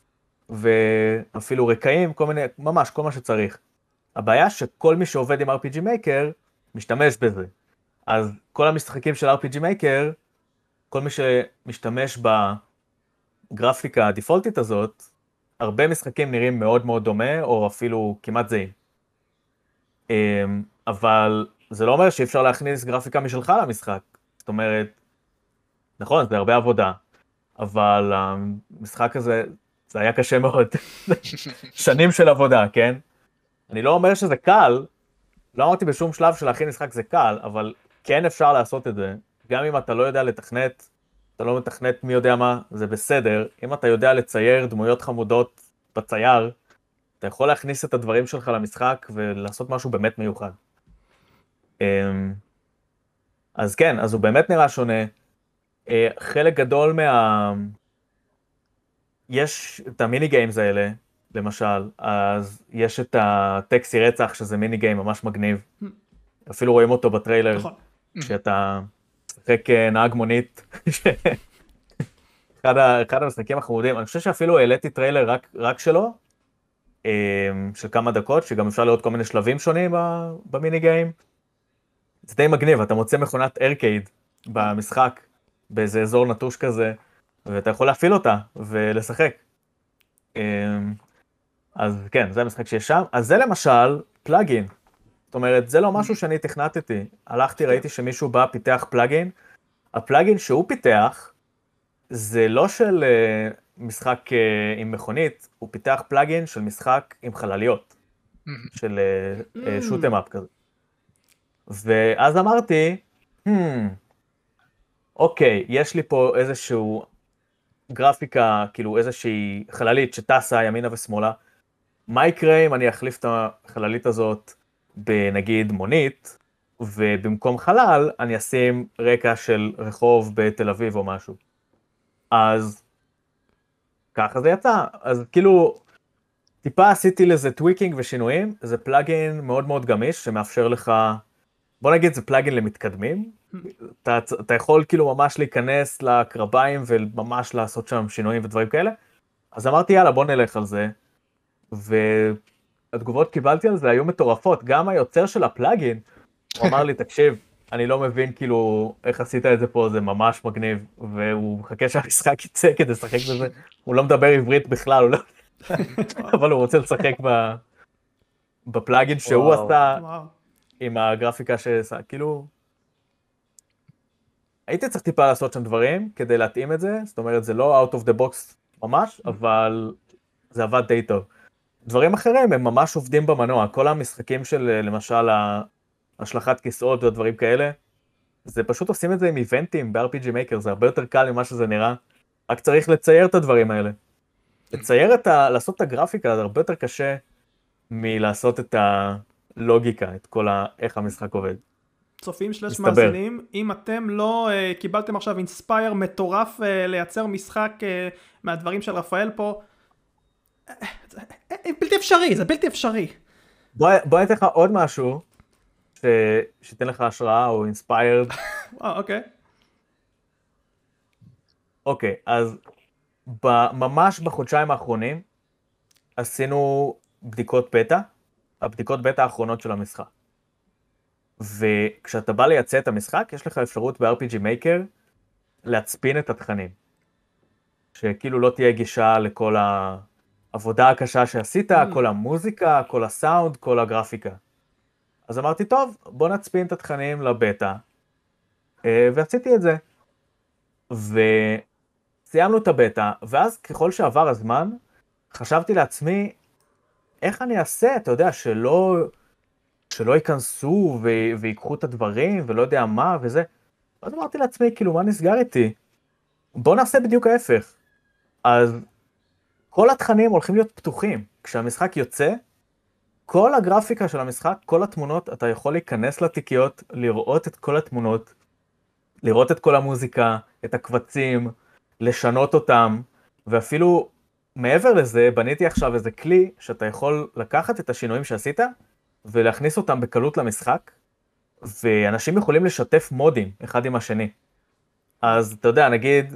ואפילו רקעים, כל מיני, ממש כל מה שצריך. הבעיה שכל מי שעובד עם RPG Maker משתמש בזה. אז כל המשחקים של RPG Maker, כל מי שמשתמש בגרפיקה הדיפולטית הזאת, הרבה משחקים נראים מאוד מאוד דומה, או אפילו כמעט זהים. אמ, אבל זה לא אומר שאי אפשר להכניס גרפיקה משלך למשחק. זאת אומרת, נכון, זה הרבה עבודה, אבל המשחק הזה, זה היה קשה מאוד. (laughs) שנים של עבודה, כן? אני לא אומר שזה קל, לא אמרתי בשום שלב שלהכין משחק זה קל, אבל כן אפשר לעשות את זה, גם אם אתה לא יודע לתכנת, אתה לא מתכנת מי יודע מה, זה בסדר, אם אתה יודע לצייר דמויות חמודות בצייר, אתה יכול להכניס את הדברים שלך למשחק ולעשות משהו באמת מיוחד. אמ, אז כן, אז הוא באמת נראה שונה. אה, חלק גדול מה... יש את המיני גיימס האלה, למשל, אז יש את הטקסי רצח, שזה מיני גיים ממש מגניב. אפילו רואים אותו בטריילר, נכון. משחק אה, נהג מונית. אחד, ה, אחד המשחקים החמודים, אני חושב שאפילו העליתי טריילר רק, רק שלו, אה, של כמה דקות, שגם אפשר לראות כל מיני שלבים שונים ב mini game. זה די מגניב, אתה מוצא מכונת ארקייד במשחק, באיזה אזור נטוש כזה, ואתה יכול להפעיל אותה ולשחק. אה, אז כן, זה המשחק שיש שם. אז זה למשל plugin. זאת אומרת, זה לא משהו שאני תכנתתי. הלכתי, ראיתי שמישהו בא, פיתח plugin. הפלאגין שהוא פיתח, זה לא של uh, משחק אה, עם מכונית, הוא פיתח פלאגין של משחק עם חלליות, של שוטם אפ כזה. ואז אמרתי, hmm, אוקיי, יש לי פה איזשהו גרפיקה, כאילו איזושהי חללית שטסה ימינה ושמאלה, מה יקרה אם אני אחליף את החללית הזאת בנגיד מונית, ובמקום חלל אני אשים רקע של רחוב בתל אביב או משהו. אז ככה זה יצא, אז כאילו טיפה עשיתי לזה tweaking ושינויים, זה plugin מאוד מאוד גמיש שמאפשר לך, בוא נגיד זה plugin למתקדמים, אתה, אתה יכול כאילו ממש להיכנס לקרביים וממש לעשות שם שינויים ודברים כאלה, אז אמרתי יאללה בוא נלך על זה, והתגובות קיבלתי על זה היו מטורפות, גם היוצר של הפלאגין, הוא אמר לי תקשיב, אני לא מבין כאילו איך עשית את זה פה, זה ממש מגניב, והוא מחכה שהמשחק יצא כדי לשחק בזה, הוא לא מדבר עברית בכלל, לא... (laughs) אבל הוא רוצה לשחק ב... בפלאגין שהוא וואו. עשה, וואו. עם הגרפיקה שעשה, כאילו... הייתי צריך טיפה לעשות שם דברים כדי להתאים את זה, זאת אומרת זה לא out of the box ממש, אבל זה עבד די טוב. דברים אחרים הם ממש עובדים במנוע, כל המשחקים של למשל השלכת כיסאות ודברים כאלה, זה פשוט עושים את זה עם איבנטים ב-RPG Maker, זה הרבה יותר קל ממה שזה נראה, רק צריך לצייר את הדברים האלה. לצייר את ה... לעשות את הגרפיקה זה הרבה יותר קשה מלעשות את הלוגיקה, את כל ה... איך המשחק עובד. צופים שלוש מאזינים, אם אתם לא uh, קיבלתם עכשיו אינספייר מטורף uh, לייצר משחק uh, מהדברים של רפאל פה, בלתי אפשרי, זה בלתי אפשרי. בוא, אני אתן לך עוד משהו, ש... שייתן לך השראה או אינספיירד. אוקיי. אוקיי, אז ממש בחודשיים האחרונים עשינו בדיקות בטא, הבדיקות בטא האחרונות של המשחק. וכשאתה בא לייצא את המשחק, יש לך אפשרות ב-RPG Maker להצפין את התכנים. שכאילו לא תהיה גישה לכל העבודה הקשה שעשית, mm. כל המוזיקה, כל הסאונד, כל הגרפיקה. אז אמרתי, טוב, בוא נצפין את התכנים לבטא, אה, ועשיתי את זה. וסיימנו את הבטא, ואז ככל שעבר הזמן, חשבתי לעצמי, איך אני אעשה, אתה יודע, שלא, שלא ייכנסו ו- ויקחו את הדברים, ולא יודע מה, וזה. אז אמרתי לעצמי, כאילו, מה נסגר איתי? בוא נעשה בדיוק ההפך. אז כל התכנים הולכים להיות פתוחים. כשהמשחק יוצא, כל הגרפיקה של המשחק, כל התמונות, אתה יכול להיכנס לתיקיות, לראות את כל התמונות, לראות את כל המוזיקה, את הקבצים, לשנות אותם, ואפילו מעבר לזה, בניתי עכשיו איזה כלי שאתה יכול לקחת את השינויים שעשית ולהכניס אותם בקלות למשחק, ואנשים יכולים לשתף מודים אחד עם השני. אז אתה יודע, נגיד,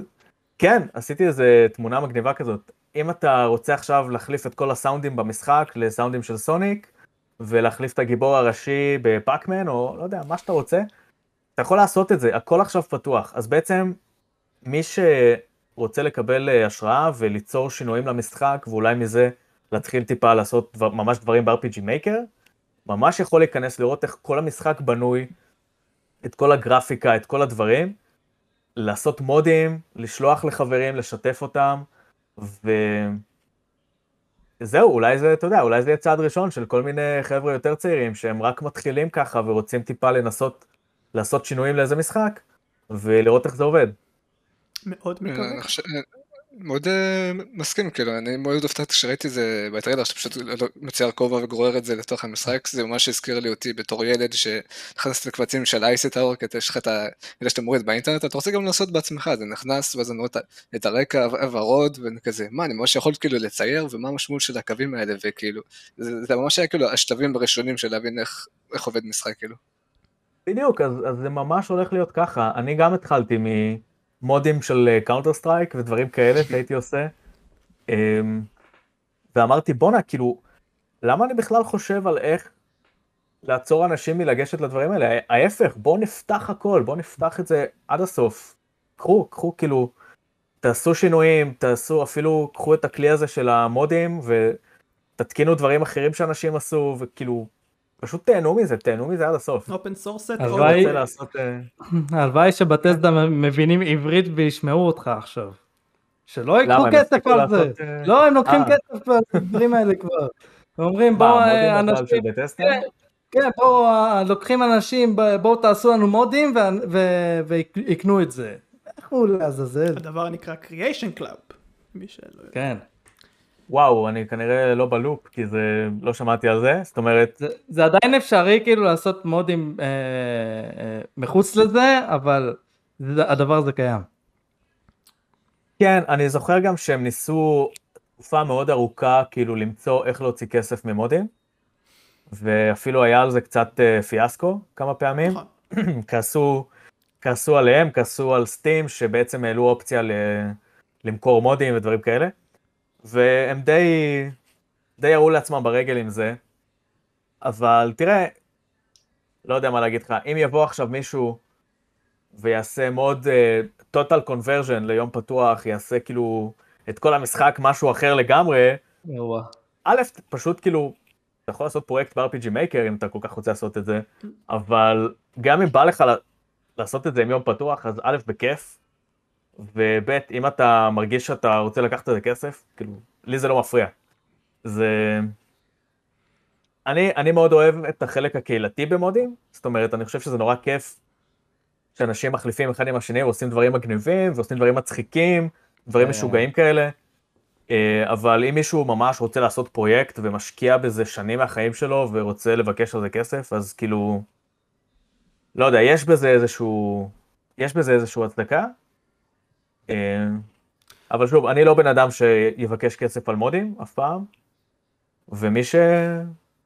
כן, עשיתי איזה תמונה מגניבה כזאת, אם אתה רוצה עכשיו להחליף את כל הסאונדים במשחק לסאונדים של סוניק, ולהחליף את הגיבור הראשי בפאקמן, או לא יודע, מה שאתה רוצה, אתה יכול לעשות את זה, הכל עכשיו פתוח. אז בעצם, מי שרוצה לקבל אה, השראה וליצור שינויים למשחק, ואולי מזה להתחיל טיפה לעשות דבר, ממש דברים ב-RPG Maker, ממש יכול להיכנס לראות איך כל המשחק בנוי, את כל הגרפיקה, את כל הדברים, לעשות מודים, לשלוח לחברים, לשתף אותם, וזהו, אולי זה, אתה יודע, אולי זה יהיה צעד ראשון של כל מיני חבר'ה יותר צעירים שהם רק מתחילים ככה ורוצים טיפה לנסות לעשות שינויים לאיזה משחק, ולראות איך זה עובד. מאוד מקווה. מאוד אה, מסכים, כאילו, אני מאוד הופתעתי כשראיתי את זה בטריילר, שאתה פשוט מצייר כובע וגורר את זה לתוך המשחק, זה ממש הזכיר לי אותי בתור ילד שנכנס לקבצים של אייסטאור, כי יש לך את אלה שאתה מוריד באינטרנט, אתה רוצה גם לעשות בעצמך, זה נכנס, ואז אני רואה את הרקע הוורוד, וכזה, מה, אני ממש יכול כאילו לצייר, ומה המשמעות של הקווים האלה, וכאילו, זה, ממש היה כאילו השלבים הראשונים של להבין איך, עובד משחק, כאילו. בדיוק, אז זה ממש הולך להיות ככה, אני גם התחלתי מ... מודים של Counter uh, Strike ודברים כאלה שהייתי עושה. Um, ואמרתי בואנה כאילו למה אני בכלל חושב על איך לעצור אנשים מלגשת לדברים האלה ההפך בואו נפתח הכל בואו נפתח את זה עד הסוף. קחו קחו כאילו תעשו שינויים תעשו אפילו קחו את הכלי הזה של המודים ותתקינו דברים אחרים שאנשים עשו וכאילו פשוט תהנו מזה, תהנו מזה עד הסוף. open source סט. הלוואי ש Bethesda מבינים עברית וישמעו אותך עכשיו. שלא ייקחו הם כסף על זה. לעשות, אה, לא, הם לוקחים אה. כסף על הדברים האלה כבר. אומרים בואו אה, אנשים? כן, כן, בואו, אה, לוקחים אנשים, בואו תעשו לנו מודים ויקנו את זה. איך הוא לעזאזל? הדבר נקרא Creation Club. מי שלא יודע. כן. וואו, אני כנראה לא בלופ, כי זה, לא שמעתי על זה, זאת אומרת, זה, זה עדיין אפשרי כאילו לעשות מודים אה, אה, מחוץ לזה, אבל זה, הדבר הזה קיים. כן, אני זוכר גם שהם ניסו תקופה מאוד ארוכה, כאילו, למצוא איך להוציא כסף ממודים, ואפילו היה על זה קצת אה, פיאסקו כמה פעמים. נכון. (clears throat) כעסו, כעסו עליהם, כעסו על סטים, שבעצם העלו אופציה ל... למכור מודים ודברים כאלה, והם די, די ירו לעצמם ברגל עם זה, אבל תראה, לא יודע מה להגיד לך, אם יבוא עכשיו מישהו ויעשה מוד uh, total conversion ליום פתוח, יעשה כאילו את כל המשחק משהו אחר לגמרי. א', פשוט כאילו, אתה יכול לעשות פרויקט ב-RPG Maker אם אתה כל כך רוצה לעשות את זה, אבל גם אם בא לך לעשות את זה עם יום פתוח, אז א', בכיף, וב', אם אתה מרגיש שאתה רוצה לקחת את זה כסף, כאילו, לי זה לא מפריע. זה... אני, אני מאוד אוהב את החלק הקהילתי במודים, זאת אומרת, אני חושב שזה נורא כיף שאנשים מחליפים אחד עם השני ועושים דברים מגניבים, ועושים דברים מצחיקים, דברים אה. משוגעים כאלה. אה, אבל אם מישהו ממש רוצה לעשות פרויקט ומשקיע בזה שנים מהחיים שלו ורוצה לבקש על זה כסף, אז כאילו, לא יודע, יש בזה איזשהו, יש בזה איזשהו הצדקה. אה, אבל שוב, אני לא בן אדם שיבקש כסף על מודים אף פעם, ומי ש...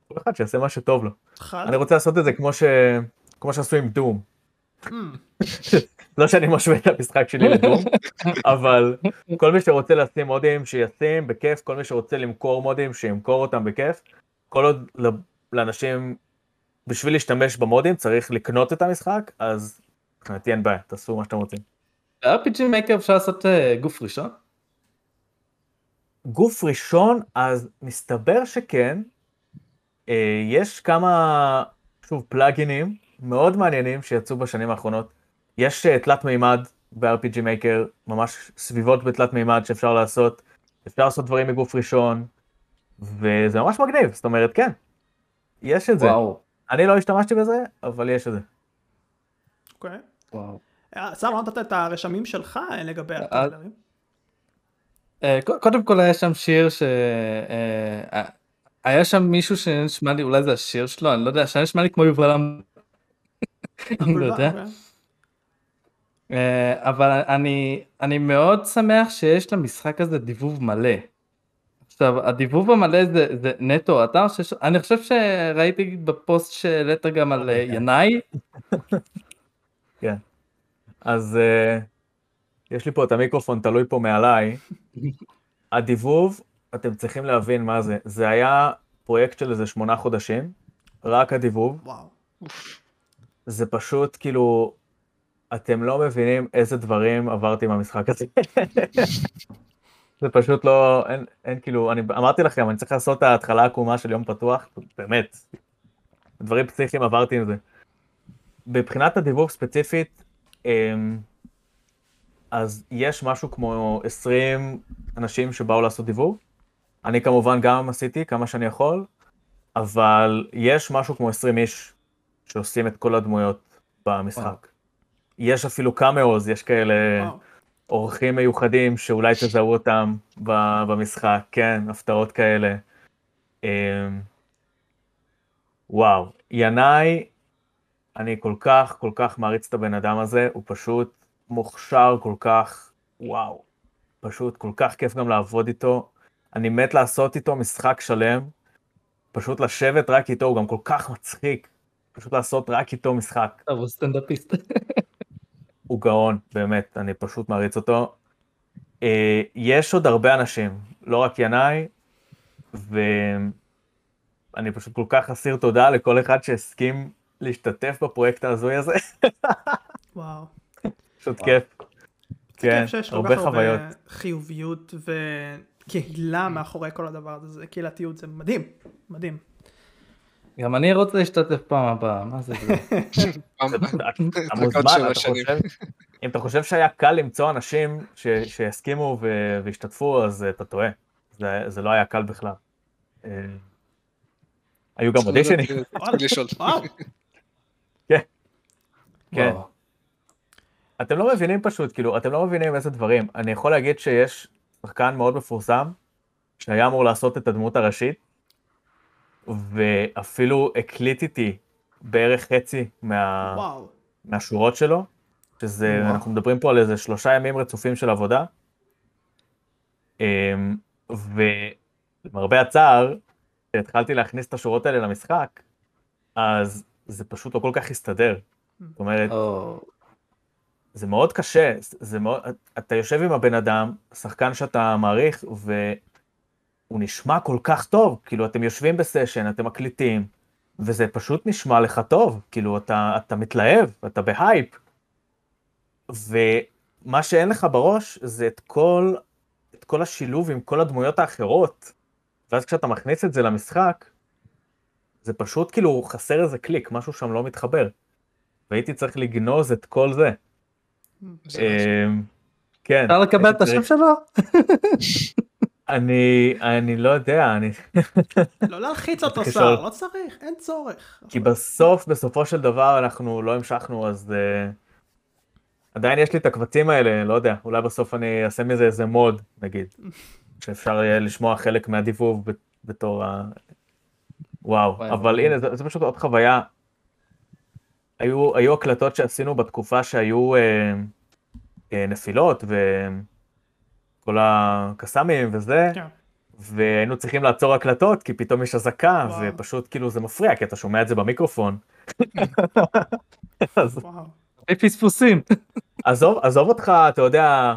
כל אחד שיעשה מה שטוב לו. חד. אני רוצה לעשות את זה כמו ש... כמו שעשו עם דום. Mm, לא שאני משווה את המשחק שלי לדום, (laughs) אבל כל מי שרוצה לשים מודים שישים בכיף, כל מי שרוצה למכור מודים שימכור אותם בכיף, כל עוד לאנשים, בשביל להשתמש במודים צריך לקנות את המשחק, אז מבחינתי אין בעיה, תעשו מה שאתם רוצים. ב-RPG Maker אפשר לעשות אה, גוף ראשון? גוף ראשון, אז מסתבר שכן, אה, יש כמה, שוב, פלאגינים מאוד מעניינים שיצאו בשנים האחרונות. יש אה, תלת מימד ב-RPG Maker, ממש סביבות בתלת מימד שאפשר לעשות, אפשר לעשות דברים מגוף ראשון, וזה ממש מגניב, זאת אומרת, כן, יש את זה. וואו. אני לא השתמשתי בזה, אבל יש את זה. אוקיי. וואו. אה, סער, לא נתת את הרשמים שלך אה, לגבי הטריילרים. אה, קודם כל היה שם שיר ש... אה, אה, היה שם מישהו שנשמע לי, אולי זה השיר שלו, אני לא יודע, שהיה נשמע לי כמו יובל. אני לא יודע. אוקיי. אה, אבל אני, אני מאוד שמח שיש למשחק הזה דיבוב מלא. עכשיו, הדיבוב המלא זה, זה נטו אתה, שש... אני חושב שראיתי בפוסט שהעלית גם על אה, ינאי, (laughs) כן. אז uh, יש לי פה את המיקרופון תלוי פה מעליי. (laughs) הדיבוב, אתם צריכים להבין מה זה. זה היה פרויקט של איזה שמונה חודשים, רק הדיבוב. וואו. זה פשוט כאילו, אתם לא מבינים איזה דברים עברתי עם המשחק הזה. (laughs) זה פשוט לא, אין, אין כאילו, אני אמרתי לכם, אני צריך לעשות את ההתחלה העקומה של יום פתוח, באמת. דברים פסיכיים עברתי עם זה. מבחינת הדיווח ספציפית, אז יש משהו כמו 20 אנשים שבאו לעשות דיווח. אני כמובן גם עשיתי כמה שאני יכול, אבל יש משהו כמו 20 איש שעושים את כל הדמויות במשחק. יש אפילו קאמאוז, יש כאלה. אורחים מיוחדים שאולי תזהו אותם במשחק, כן, הפתעות כאלה. אמ, וואו, ינאי, אני כל כך, כל כך מעריץ את הבן אדם הזה, הוא פשוט מוכשר כל כך, וואו, פשוט כל כך כיף גם לעבוד איתו. אני מת לעשות איתו משחק שלם, פשוט לשבת רק איתו, הוא גם כל כך מצחיק, פשוט לעשות רק איתו משחק. טוב, הוא סטנדאפיסט. (laughs) הוא גאון, באמת, אני פשוט מעריץ אותו. אה, יש עוד הרבה אנשים, לא רק ינאי, ואני פשוט כל כך אסיר תודה לכל אחד שהסכים להשתתף בפרויקט ההזוי הזה, וואו. פשוט כיף. כן, הרבה חוויות. חיוביות וקהילה מאחורי כל הדבר הזה, זה קהילתיות, זה מדהים, מדהים. גם אני רוצה להשתתף פעם הבאה, מה זה? זה? פעם- אתה מוזמן. חושב? אם אתה חושב שהיה קל למצוא אנשים ש, שיסכימו וישתתפו, אז אתה טועה. זה, זה לא היה קל בכלל. אה, היו גם אודישנים. כן. וואו. אתם לא מבינים פשוט, כאילו, אתם לא מבינים איזה דברים. אני יכול להגיד שיש שחקן מאוד מפורסם, שהיה אמור לעשות את הדמות הראשית, ואפילו הקליט איתי בערך חצי מה... וואו. מהשורות שלו, שזה, וואו. אנחנו מדברים פה על איזה שלושה ימים רצופים של עבודה. אמ, ולמרבה הצער, כשהתחלתי להכניס את השורות האלה למשחק, אז זה פשוט לא כל כך הסתדר. זאת אומרת, או, זה מאוד קשה, זה- זה מאוד, אתה יושב עם הבן אדם, שחקן שאתה מעריך, והוא נשמע כל כך טוב, כאילו אתם יושבים בסשן, אתם מקליטים, וזה פשוט נשמע לך טוב, כאילו אתה, אתה מתלהב, אתה בהייפ, ומה שאין לך בראש זה את כל, את כל השילוב עם כל הדמויות האחרות, ואז כשאתה מכניס את זה למשחק, זה פשוט כאילו חסר איזה קליק, משהו שם לא מתחבר. והייתי צריך לגנוז את כל זה. אמ, כן. אפשר לקבל את השם שלו? אני, אני לא יודע, אני... לא להלחיץ אותו שר. לא צריך, אין צורך. כי בסוף, בסופו של דבר אנחנו לא המשכנו, אז uh, עדיין יש לי את הקבצים האלה, לא יודע, אולי בסוף אני אעשה מזה איזה מוד, נגיד, שאפשר יהיה לשמוע חלק מהדיבוב ב- בתור ה... וואו, אבל. הנה, זה, זה פשוט עוד חוויה. היו, היו הקלטות שעשינו בתקופה שהיו uh, uh, נפילות וכל הקסאמים וזה, כן. והיינו צריכים לעצור הקלטות כי פתאום יש אזעקה וואו. ופשוט כאילו זה מפריע כי אתה שומע את זה במיקרופון. (laughs) אז. פספוסים. עזוב, עזוב אותך, אתה יודע,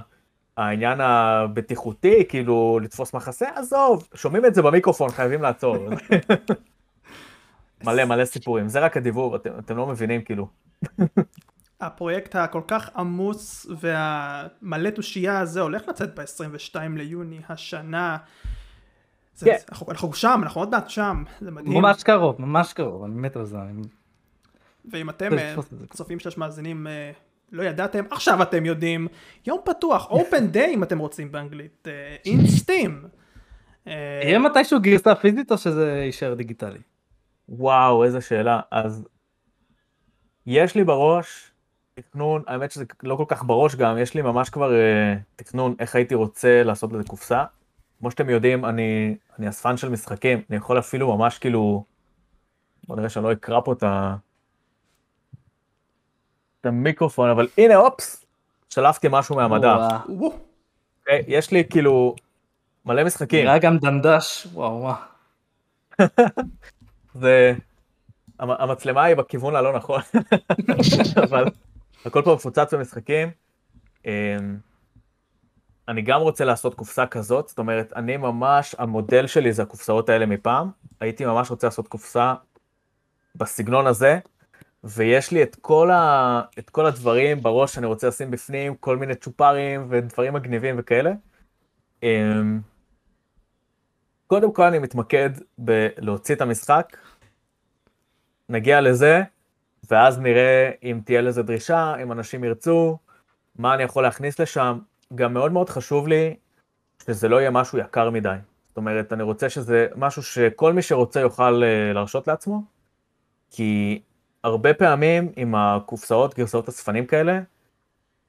העניין הבטיחותי, כאילו לתפוס מחסה, עזוב, שומעים את זה במיקרופון, חייבים לעצור. (laughs) מלא מלא סיפורים, זה רק הדיבור, אתם, אתם לא מבינים כאילו. הפרויקט הכל כך עמוס והמלא תושייה הזה הולך לצאת ב-22 ליוני השנה. זה, כן. אנחנו, אנחנו שם, אנחנו עוד מעט שם, זה מדהים. ממש קרוב, ממש קרוב, אני מת על זה. אני- ואם אתם זה, אה. צופים שיש מאזינים אה, לא ידעתם, עכשיו אתם יודעים, יום פתוח, open day אם אתם רוצים באנגלית, אין סטים. יהיה מתישהו גרסה פיזית או שזה יישאר דיגיטלי? וואו, איזה שאלה. אז יש לי בראש תכנון, האמת שזה לא כל כך בראש גם, יש לי ממש כבר אה, תכנון איך הייתי רוצה לעשות לזה קופסה. כמו שאתם יודעים, אני, אני אספן של משחקים, אני יכול אפילו ממש כאילו, בוא נראה שאני לא אקרא פה את ה... את המיקרופון, אבל הנה, אופס, שלפתי משהו מהמדף. וואו, אוקיי? יש לי כאילו מלא משחקים. נראה גם דנדש, וואו וואו. (laughs) זה... המ- המצלמה היא בכיוון הלא נכון, (laughs) אבל הכל פה מפוצץ במשחקים. אמ, אני גם רוצה לעשות קופסה כזאת, זאת אומרת, אני ממש, המודל שלי זה הקופסאות האלה מפעם, הייתי ממש רוצה לעשות קופסה בסגנון הזה, ויש לי את כל, ה... את כל הדברים בראש שאני רוצה לשים בפנים, כל מיני צ'ופרים ודברים מגניבים וכאלה. קודם כל אני מתמקד בלהוציא את המשחק, נגיע לזה, ואז נראה אם תהיה לזה דרישה, אם אנשים ירצו, מה אני יכול להכניס לשם. גם מאוד מאוד חשוב לי שזה לא יהיה משהו יקר מדי. זאת אומרת, אני רוצה שזה משהו שכל מי שרוצה יוכל אה, להרשות לעצמו, כי הרבה פעמים עם הקופסאות, גרסאות אספנים כאלה,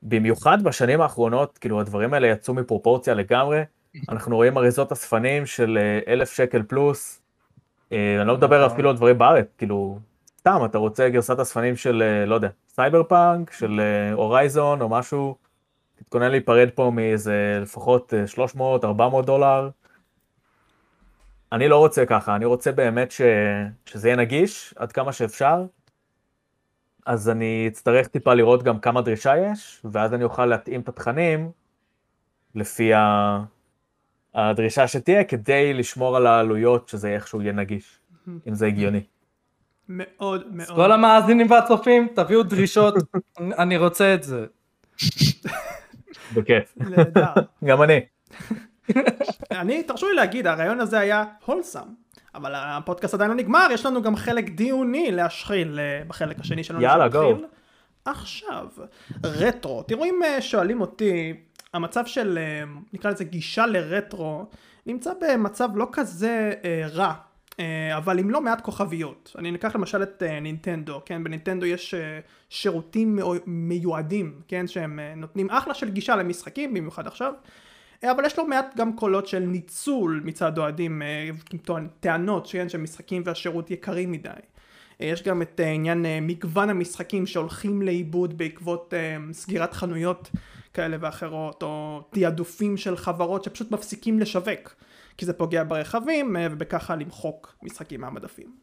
במיוחד בשנים האחרונות, כאילו הדברים האלה יצאו מפרופורציה לגמרי, אנחנו רואים אריזות אספנים של אה, אלף שקל פלוס, אה, אני לא מדבר אפילו על דברים בארץ, כאילו, סתם, אתה רוצה גרסת אספנים של, אה, לא יודע, סייבר פאנק, של הורייזון או משהו, תתכונן להיפרד פה מאיזה לפחות 300-400 דולר. אני לא רוצה ככה, אני רוצה באמת ש... שזה יהיה נגיש עד כמה שאפשר. אז אני אצטרך טיפה לראות גם כמה דרישה יש, ואז אני אוכל להתאים את התכנים לפי ה... הדרישה שתהיה, כדי לשמור על העלויות שזה איכשהו יהיה נגיש, אם זה הגיוני. מאוד מאוד. כל המאזינים והצופים, תביאו דרישות, (laughs) אני רוצה את זה. בכיף. (laughs) גם אני. (laughs) אני, תרשו לי להגיד, הרעיון הזה היה הולסם. אבל הפודקאסט עדיין לא נגמר, יש לנו גם חלק דיוני להשחיל אה, בחלק השני שלנו. יאללה, go. עכשיו, רטרו. תראו אם אה, שואלים אותי, המצב של, אה, נקרא לזה גישה לרטרו, נמצא במצב לא כזה אה, רע. אה, אבל עם לא מעט כוכביות. אני ניקח למשל את אה, נינטנדו, כן? בנינטנדו יש אה, שירותים מיועדים, כן? שהם נותנים אחלה של גישה למשחקים, במיוחד עכשיו. אבל יש לא מעט גם קולות של ניצול מצד אוהדים, טענות שאין שמשחקים והשירות יקרים מדי. יש גם את עניין מגוון המשחקים שהולכים לאיבוד בעקבות סגירת חנויות כאלה ואחרות, או תעדופים של חברות שפשוט מפסיקים לשווק. כי זה פוגע ברכבים אה, ובככה למחוק משחקים מהמדפים.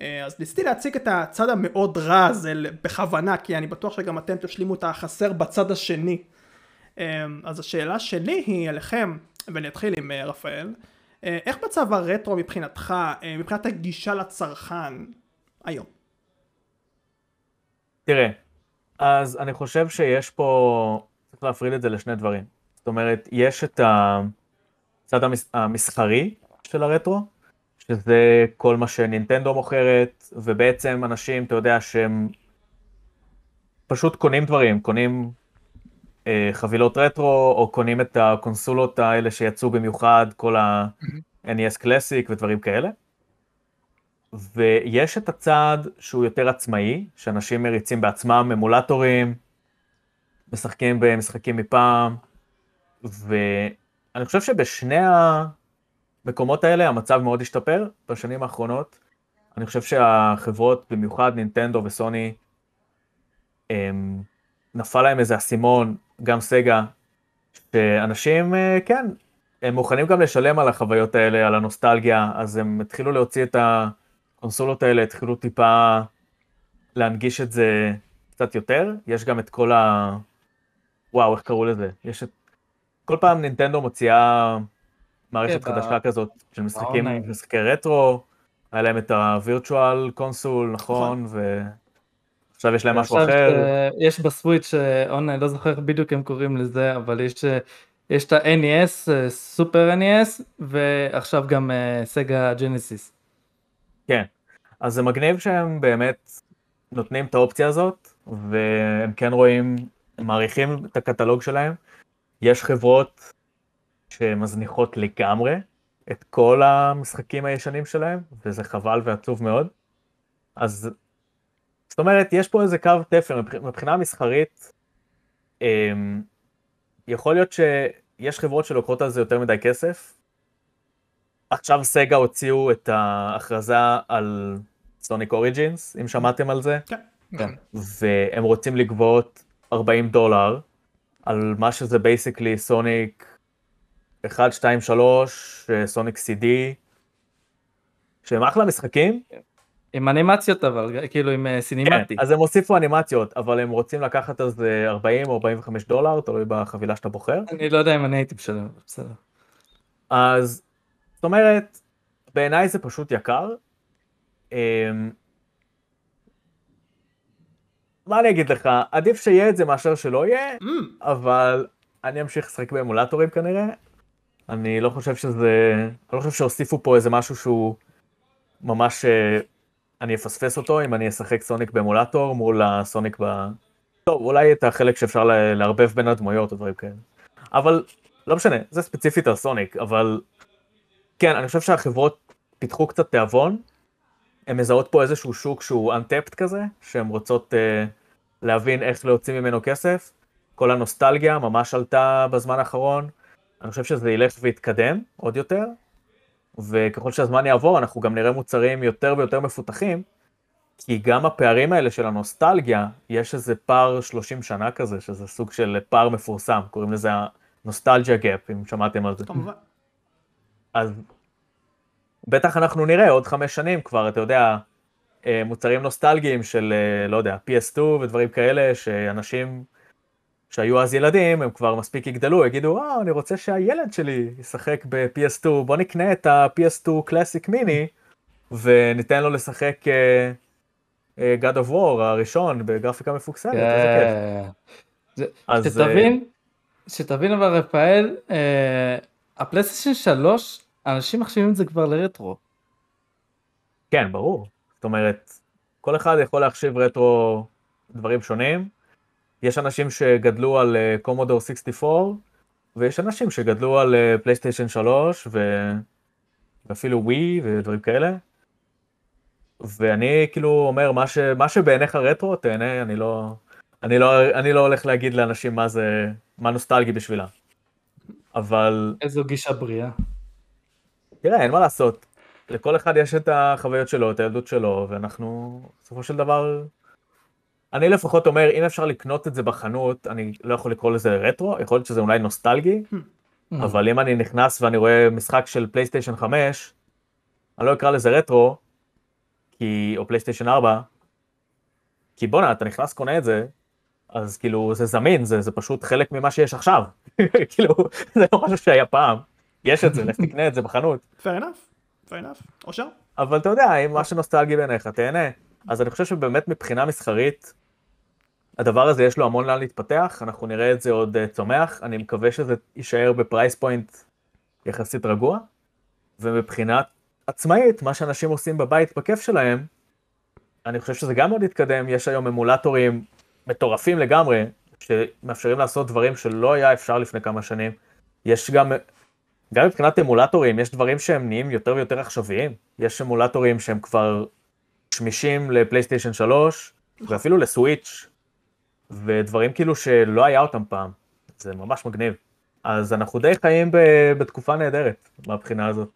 אה, אז ניסיתי להציג את הצד המאוד רע הזה בכוונה, כי אני בטוח שגם אתם תשלימו את החסר בצד השני. אה, אז השאלה שלי היא אליכם, ואני אתחיל עם רפאל, איך מצב הרטרו מבחינתך, מבחינת הגישה לצרכן היום? תראה, אז אני חושב שיש פה, צריך להפריד את זה לשני דברים. זאת אומרת, יש את. הצד המס... המסחרי של הרטרו, שזה כל מה שנינטנדו מוכרת, ובעצם אנשים, אתה יודע, שהם פשוט קונים דברים, קונים אה, חבילות רטרו, או קונים את הקונסולות האלה שיצאו במיוחד, כל ה-NES Classic ודברים כאלה. ויש את הצד שהוא יותר עצמאי, שאנשים מריצים בעצמם אמולטורים, משחקים במשחקים מפעם, ו... אני חושב שבשני המקומות האלה המצב מאוד השתפר בשנים האחרונות. אני חושב שהחברות, במיוחד נינטנדו וסוני, הם, נפל להם איזה אסימון, גם סגה, שאנשים, אה, כן, הם מוכנים גם לשלם על החוויות האלה, על הנוסטלגיה, אז הם התחילו להוציא את הקונסולות האלה, התחילו טיפה להנגיש את זה קצת יותר. יש גם את כל ה... וואו, איך קראו לזה? יש את כל פעם נינטנדו מוציאה מערכת חדשה כזאת של משחקים, משחקי רטרו, היה להם את הווירטואל קונסול, נכון, ועכשיו יש להם משהו אחר. יש בסוויץ', און, אני לא זוכר בדיוק הם קוראים לזה, אבל יש... יש את ה-NES, סופר NES, ועכשיו גם סגה ג'נסיס. כן, אז זה מגניב שהם באמת נותנים את האופציה הזאת, והם כן רואים, הם מעריכים את הקטלוג שלהם, יש חברות שמזניחות לגמרי את כל המשחקים הישנים שלהם, וזה חבל ועצוב מאוד. אז זאת אומרת, יש פה איזה קו תפר, מבחינה מסחרית, אמ, יכול להיות שיש חברות שלוקחות על זה יותר מדי כסף. עכשיו Sega הוציאו את ההכרזה על Sonic Origins, אם שמעתם על זה. כן. כן. והם רוצים לגבות 40 דולר על מה שזה basically Sonic 1, 2, 3, Sonic CD, שהם אחלה משחקים. עם אנימציות אבל, כאילו עם אה, cinematic. כן, אז הם הוסיפו אנימציות, אבל הם רוצים לקחת זה 40 או 45 דולר, תלוי בחבילה שאתה בוחר. אני לא יודע אם אני הייתי משלם, בסדר. אז, זאת אומרת, בעיניי זה פשוט יקר. מה אני אגיד לך, עדיף שיהיה את זה מאשר שלא יהיה, mm. אבל אני אמשיך לשחק באמולטורים כנראה. אני לא חושב שזה, אני לא חושב שהוסיפו פה איזה משהו שהוא ממש, אה, אני אפספס אותו אם אני אשחק סוניק באמולטור מול הסוניק ב... טוב, אולי את החלק שאפשר לערבב בין הדמויות או דברים כאלה. אבל לא משנה, זה ספציפית על סוניק, אבל כן, אני חושב שהחברות פיתחו קצת תיאבון, הן מזהות פה איזשהו שוק שהוא untapped כזה, שהן רוצות uh, להבין איך להוציא ממנו כסף. כל הנוסטלגיה ממש עלתה בזמן האחרון. אני חושב שזה ילך ויתקדם עוד יותר, וככל שהזמן יעבור אנחנו גם נראה מוצרים יותר ויותר מפותחים, כי גם הפערים האלה של הנוסטלגיה, יש איזה פער 30 שנה כזה, שזה סוג של פער מפורסם, קוראים לזה ה nostalgia gap, אם שמעתם על זה. כמובן. אז בטח אנחנו נראה עוד חמש שנים כבר, אתה יודע, אה, מוצרים נוסטלגיים של, אה, לא יודע, PS2 ודברים כאלה, שאנשים שהיו אז ילדים, הם כבר מספיק יגדלו, יגידו, אה, אני רוצה שהילד שלי ישחק ב-PS2, בוא נקנה את ה-PS2 classic mini, וניתן לו לשחק uh, uh, God of War הראשון בגרפיקה מפוקסלת, איזה כיף. שתבין, שתבין אבל רפאל, הפלייסטיישן 3 אנשים מחשיבים את זה כבר לרטרו. כן, ברור. זאת אומרת, כל אחד יכול להחשיב רטרו דברים שונים. יש אנשים שגדלו על קומודור 64, ויש אנשים שגדלו על פלייסטיישן 3, ו... ואפילו ווי ודברים כאלה. ואני כאילו אומר, מה, ש... מה שבעיניך רטרו, תהנה, אני לא... אני לא, אני לא הולך להגיד לאנשים מה זה, מה נוסטלגי בשבילם. אבל... איזו גישה בריאה. תראה, אין מה לעשות. לכל אחד יש את החוויות שלו, את הילדות שלו, ואנחנו, בסופו של דבר, אני לפחות אומר, אם אפשר לקנות את זה בחנות, אני לא יכול לקרוא לזה רטרו, יכול להיות שזה אולי נוסטלגי, hmm. אבל אם אני נכנס ואני רואה משחק של פלייסטיישן 5, אני לא אקרא לזה רטרו, כי, או PlayStation 4, כי בואנה, אתה נכנס, קונה את זה, אז כאילו זה זמין, זה, זה פשוט חלק ממה שיש עכשיו. (laughs) כאילו, זה לא משהו שהיה פעם. יש את זה, לך תקנה את זה בחנות. fair enough, fair enough, אושר. אבל אתה יודע, אם משהו נוסטלגי בעיניך, תהנה. אז אני חושב שבאמת מבחינה מסחרית, הדבר הזה יש לו המון לאן להתפתח, אנחנו נראה את זה עוד uh, צומח, אני מקווה שזה יישאר ב price point יחסית רגוע, ומבחינת עצמאית, מה שאנשים עושים בבית בכיף שלהם, אני חושב שזה גם עוד יתקדם, יש היום אמולטורים מטורפים לגמרי, שמאפשרים לעשות דברים שלא היה אפשר לפני כמה שנים. יש גם, גם מבחינת אמולטורים, יש דברים שהם נהיים יותר ויותר עכשוויים. יש אמולטורים שהם כבר שמישים לפלייסטיישן 3, ואפילו לסוויץ', ודברים כאילו שלא היה אותם פעם. זה ממש מגניב. אז אנחנו די חיים בתקופה נהדרת מהבחינה הזאת.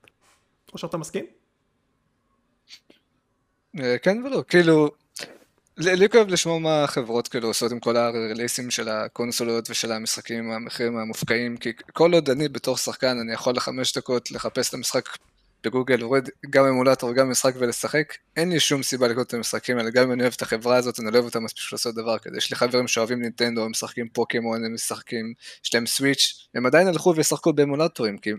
או שאתה מסכים? אה, כן ולא, כאילו, לי כואב לשמוע מה החברות כאילו עושות עם כל הרליסים של הקונסולות ושל המשחקים המחירים המופקעים, כי כל עוד אני בתור שחקן אני יכול לחמש דקות לחפש את המשחק בגוגל, להוריד גם אמולטור וגם משחק ולשחק, אין לי שום סיבה לקנות את המשחקים האלה, גם אם אני אוהב את החברה הזאת, אני לא אוהב אותה מספיק לעשות דבר כזה. יש לי חברים שאוהבים נינטנדו, הם משחקים פוקימון, הם משחקים, יש להם סוויץ', הם עדיין הלכו וישחקו באמולטורים, כי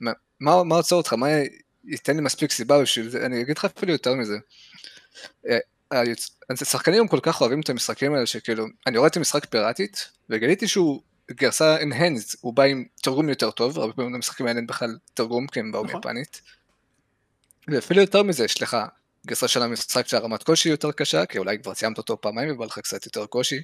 מה, מה עוצר אותך? מה ייתן לי מספיק סיבה בשביל זה? אני אגיד לך אפילו יותר מזה. אה, השחקנים הם כל כך אוהבים את המשחקים האלה שכאילו, אני רואה את המשחק פיראטית, וגיליתי שהוא גרסה enhanced, הוא בא עם תרגום יותר טוב, הרבה פעמים למשחקים האלה אין בכלל תרגום, כי הם באו נכון. מיפנית. ואפילו יותר מזה, יש לך גרסה של המשחק שהרמת קושי יותר קשה, כי אולי כבר סיימת אותו פעמיים ובא לך קצת יותר קושי.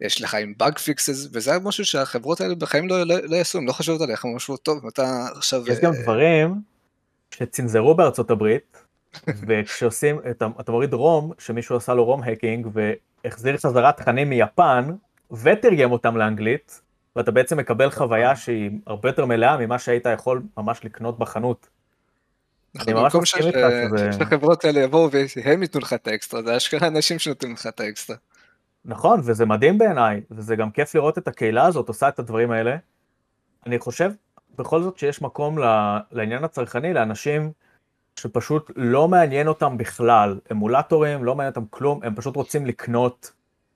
יש לך עם bug fixes, וזה משהו שהחברות האלה בחיים לא, לא, לא יעשו, הם לא חשבו עליך משהו טוב, אתה עכשיו... יש גם דברים שצנזרו בארצות הברית, וכשעושים, אתה, אתה מוריד ROM, שמישהו עשה לו ROM hacking, והחזיר חזרת תכנים מיפן, ותרגם אותם לאנגלית, ואתה בעצם מקבל חוויה שהיא הרבה יותר מלאה ממה שהיית יכול ממש לקנות בחנות. אני ממש מסכים איתך שזה... שהחברות האלה יבואו והם ייתנו לך את האקסטרה, זה אשכרה אנשים שנותנים לך את האקסטרה. נכון, וזה מדהים בעיניי, וזה גם כיף לראות את הקהילה הזאת עושה את הדברים האלה. אני חושב בכל זאת שיש מקום לעניין הצרכני, לאנשים שפשוט לא מעניין אותם בכלל, אמולטורים, לא מעניין אותם כלום, הם פשוט רוצים לקנות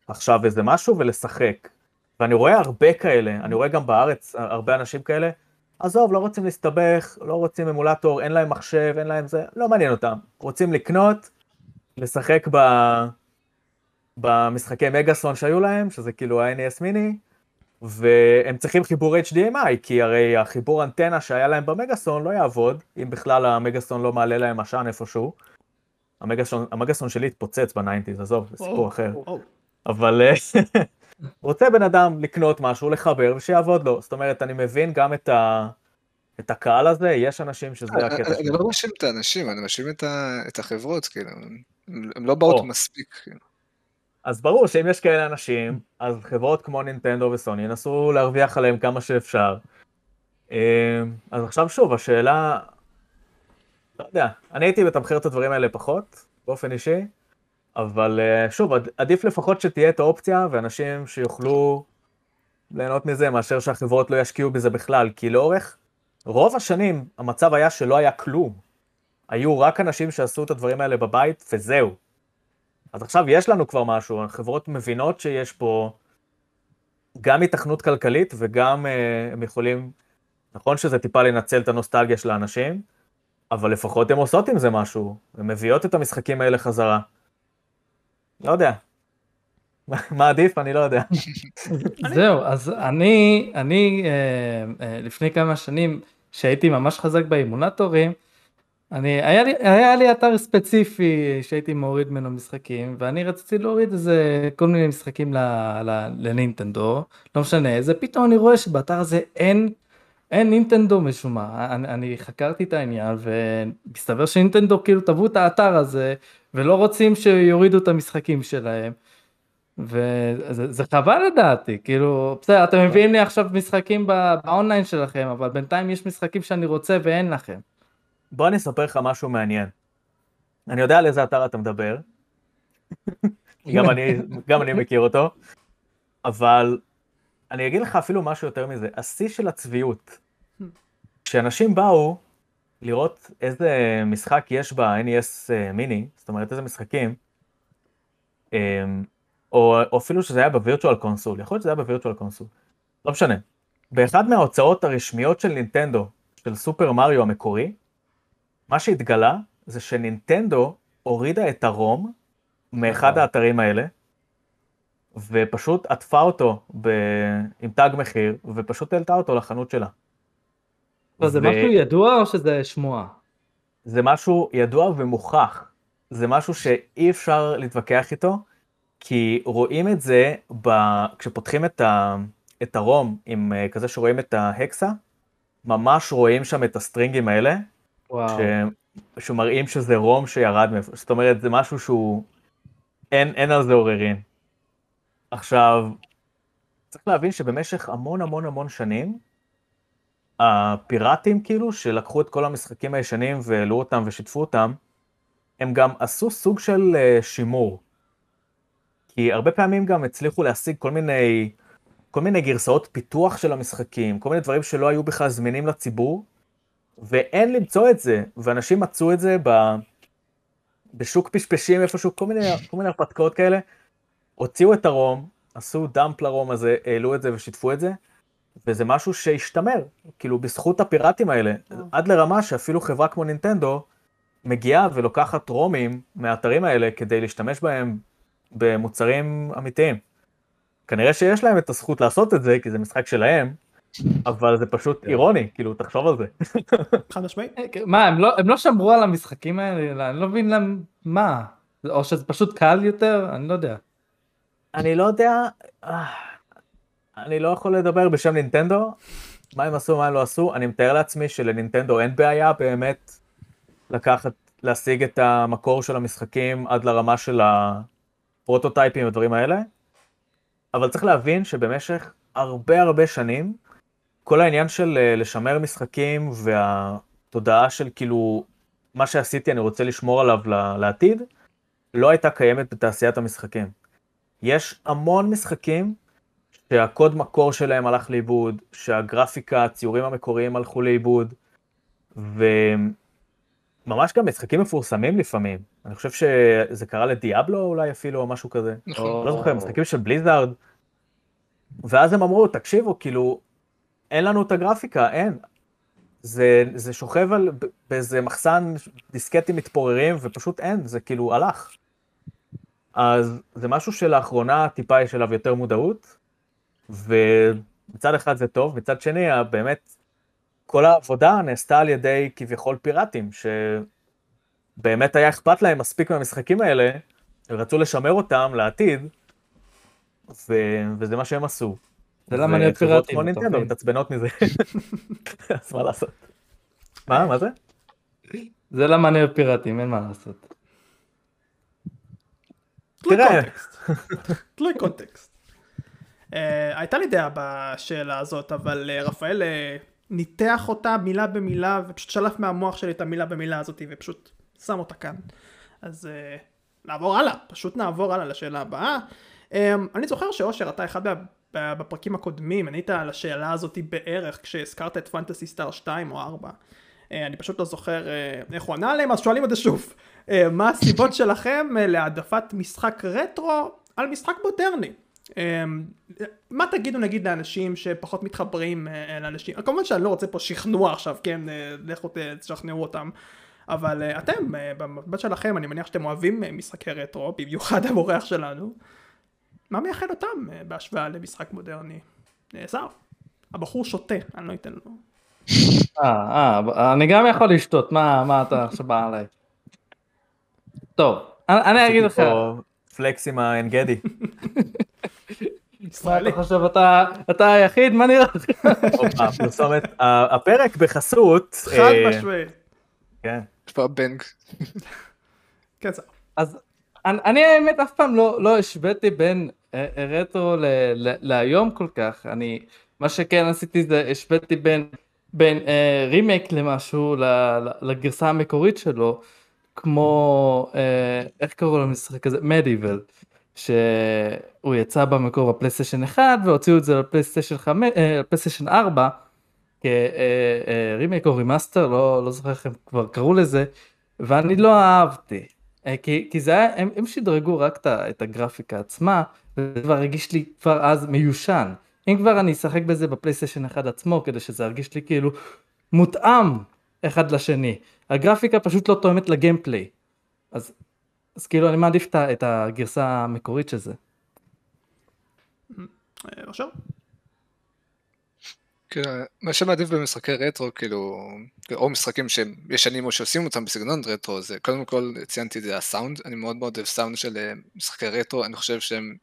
עכשיו איזה משהו ולשחק. ואני רואה הרבה כאלה, אני רואה גם בארץ הרבה אנשים כאלה, עזוב, לא רוצים להסתבך, לא רוצים אמולטור, אין להם מחשב, אין להם זה, לא מעניין אותם. רוצים לקנות, לשחק ב... במשחקי מגאסון שהיו להם, שזה כאילו ה-NES מיני, והם צריכים חיבור HDMI, כי הרי החיבור אנטנה שהיה להם במגאסון לא יעבוד, אם בכלל המגאסון לא מעלה להם עשן איפשהו. המגאסון, המגאסון שלי התפוצץ בניינטיז, עזוב, זה סיפור אחר. אבל אה, (laughs) רוצה בן אדם לקנות משהו, לחבר, ושיעבוד לו. זאת אומרת, אני מבין גם את, ה... את הקהל הזה, יש אנשים שזה הקטע שלהם. אני לא מאשים את האנשים, אני מאשים את החברות, כאילו, הם לא באות מספיק, כאילו. אז ברור שאם יש כאלה אנשים, אז חברות כמו נינטנדו וסוני ינסו להרוויח עליהם כמה שאפשר. אמ, אז עכשיו שוב, השאלה, לא יודע, אני הייתי מתמחר את הדברים האלה פחות, באופן אישי, אבל אה, שוב, עדיף לפחות שתהיה את האופציה, ואנשים שיוכלו ליהנות מזה, מאשר שהחברות לא ישקיעו בזה בכלל, כי לאורך רוב השנים המצב היה שלא היה כלום. היו רק אנשים שעשו את הדברים האלה בבית, וזהו. אז עכשיו יש לנו כבר משהו, החברות מבינות שיש פה גם התכנות כלכלית וגם uh, הם יכולים, נכון שזה טיפה לנצל את הנוסטלגיה של האנשים, אבל לפחות הן עושות עם זה משהו, הן מביאות את המשחקים האלה חזרה. לא יודע. (laughs) מה עדיף? אני לא יודע. (laughs) זהו, אז אני, אני אה, אה, לפני כמה שנים, שהייתי ממש חזק באימונטורים, אני, היה לי, היה לי אתר ספציפי שהייתי מוריד ממנו משחקים, ואני רציתי להוריד איזה כל מיני משחקים ל, ל, לנינטנדו, לא משנה, איזה פתאום אני רואה שבאתר הזה אין, אין נינטנדו משום מה, אני, אני חקרתי את העניין, ומסתבר שנינטנדו כאילו תבעו את האתר הזה, ולא רוצים שיורידו את המשחקים שלהם. וזה זה חבל לדעתי, כאילו, בסדר, אתם מביאים לי עכשיו משחקים באונליין שלכם, אבל בינתיים יש משחקים שאני רוצה ואין לכם. בוא אני אספר לך משהו מעניין. אני יודע על איזה אתר אתה מדבר, גם, אני, גם אני מכיר אותו, אבל אני אגיד לך אפילו משהו יותר מזה, השיא של הצביעות. כשאנשים באו לראות איזה משחק יש ב-NES מיני, זאת אומרת איזה משחקים, אמ, או, או אפילו שזה היה ב Virtual Console, יכול להיות שזה היה ב Virtual Console, לא משנה. באחד מההוצאות הרשמיות של נינטנדו, של Super Mario המקורי, מה שהתגלה זה שנינטנדו הורידה את ה ROM מאחד האתרים האלה, ופשוט עטפה אותו ב... עם תג מחיר, ופשוט העלתה אותו לחנות שלה. זה ו... משהו ידוע או שזה שמועה? זה משהו ידוע ומוכח. זה משהו שאי אפשר להתווכח איתו, כי רואים את זה ב... כשפותחים את, ה... את הרום עם אה, כזה שרואים את ההקסה, ממש רואים שם את הסטרינגים האלה, ש... שמראים שזה רום שירד זאת אומרת זה משהו שהוא, אין, אין על זה עוררין. עכשיו, צריך להבין שבמשך המון המון המון שנים, הפיראטים כאילו, שלקחו את כל המשחקים הישנים והעלו אותם ושיתפו אותם, הם גם עשו סוג של uh, שימור. כי הרבה פעמים גם הצליחו להשיג כל מיני, כל מיני גרסאות פיתוח של המשחקים, כל מיני דברים שלא היו בכלל זמינים לציבור, ואין למצוא את זה, ואנשים מצאו את זה ב... בשוק פשפשים איפשהו, כל מיני, כל מיני הרפתקאות כאלה, הוציאו את הרום, עשו דאמפ לרום הזה, העלו את זה ושיתפו את זה, וזה משהו שהשתמר, כאילו בזכות הפיראטים האלה, עד לרמה שאפילו חברה כמו נינטנדו מגיעה ולוקחת רומים מהאתרים האלה כדי להשתמש בהם במוצרים אמיתיים. כנראה שיש להם את הזכות לעשות את זה, כי זה משחק שלהם, אבל זה פשוט כן. אירוני, כאילו, תחשוב על זה. (laughs) חד משמעית. אה, כן, מה, הם לא, הם לא שמרו על המשחקים האלה? אני לא מבין להם, מה? או שזה פשוט קל יותר? אני לא יודע. אני לא יודע, אה, אני לא יכול לדבר בשם נינטנדו, מה הם עשו, מה הם לא עשו, אני מתאר לעצמי שלנינטנדו אין בעיה באמת לקחת, להשיג את המקור של המשחקים עד לרמה של הפרוטוטייפים ודברים האלה, אבל צריך להבין שבמשך הרבה הרבה שנים, כל העניין של אה, לשמר משחקים והתודעה של כאילו, מה שעשיתי אני רוצה לשמור עליו לעתיד, לא הייתה קיימת בתעשיית המשחקים. יש המון משחקים שהקוד מקור שלהם הלך לאיבוד, שהגרפיקה, הציורים המקוריים הלכו לאיבוד, וממש גם משחקים מפורסמים לפעמים. אני חושב שזה קרה לדיאבלו אולי אפילו, או משהו כזה. נכון. לא זוכר, משחקים של בליזארד. ואז הם אמרו, תקשיבו, כאילו, אין לנו את הגרפיקה, אין. זה, זה שוכב על, באיזה מחסן דיסקטים מתפוררים, ופשוט אין, זה כאילו הלך. אז זה משהו שלאחרונה טיפה יש אליו יותר מודעות, ומצד אחד זה טוב, מצד שני, באמת, כל העבודה נעשתה על ידי כביכול פיראטים, שבאמת היה אכפת להם מספיק מהמשחקים האלה, ורצו לשמר אותם לעתיד, ו... וזה מה שהם עשו. זה למה אני פיראטים. כמו נינטנדו מתעצבנות מזה. (laughs) אז מה לעשות? מה? מה זה? זה למה אני אוהב פיראטים, אין מה לעשות. תלוי קונטקסט. אה, הייתה לי דעה בשאלה הזאת, אבל אה, רפאל אה, ניתח אותה מילה במילה, ופשוט שלף מהמוח שלי את המילה במילה הזאת, ופשוט שם אותה כאן. אז נעבור הלאה, פשוט נעבור הלאה לשאלה הבאה. אני זוכר שאושר, אתה אחד בפרקים הקודמים, ענית על השאלה הזאת בערך כשהזכרת את פנטסי סטאר 2 או 4. אני פשוט לא זוכר איך הוא ענה עליהם, אז שואלים את זה שוב. מה הסיבות (laughs) שלכם להעדפת משחק רטרו על משחק מודרני? מה תגידו נגיד לאנשים שפחות מתחברים לאנשים, כמובן שאני לא רוצה פה שכנוע עכשיו, כן, לכו תשכנעו אותם, אבל אתם, במבט שלכם, אני מניח שאתם אוהבים משחקי רטרו, במיוחד המורח שלנו, מה מייחד אותם בהשוואה למשחק מודרני? שר, הבחור שותה, אני לא אתן לו. אה, אה, אני גם יכול לשתות, מה מה אתה עכשיו בא עליי? טוב, אני אני אגיד לך, פלקס עם העין גדי. מה. אתה חושב, אתה אתה היחיד? מה נראה לך? הפרק בחסות. חד אה, משמעית. כן. יש פה בנג. כן, זה- אז אני, אני האמת אף פעם לא, לא השוויתי בין אה, אה, רטרו ל, ל, להיום כל כך, אני, מה שכן עשיתי זה השוויתי בין, בין אה, רימייק למשהו ל, ל, לגרסה המקורית שלו, כמו, אה, איך קראו למשחק הזה? מדיבל, שהוא יצא במקור ב PlayStation 1 והוציאו את זה ל PlayStation 5, אה, ל PlayStation 4 כרימייק או remaster, לא, לא זוכר איך הם כבר קראו לזה, ואני לא אהבתי. אה, כי, כי זה היה, הם, הם שדרגו רק את, את הגרפיקה עצמה, וזה כבר הרגיש לי כבר אז מיושן. אם כבר אני אשחק בזה ב PlayStation 1 עצמו, כדי שזה ירגיש לי כאילו מותאם אחד לשני. הגרפיקה פשוט לא תואמת ל gameplay. אז, אז כאילו אני מעדיף את הגרסה המקורית של זה. אה, עכשיו? כאילו, מה שמעדיף במשחקי רטרו, כאילו, או משחקים שהם ישנים או שעושים אותם בסגנון רטרו, זה קודם כל ציינתי את זה הסאונד, אני מאוד מאוד אוהב סאונד של אה, משחקי רטרו, אני חושב שהם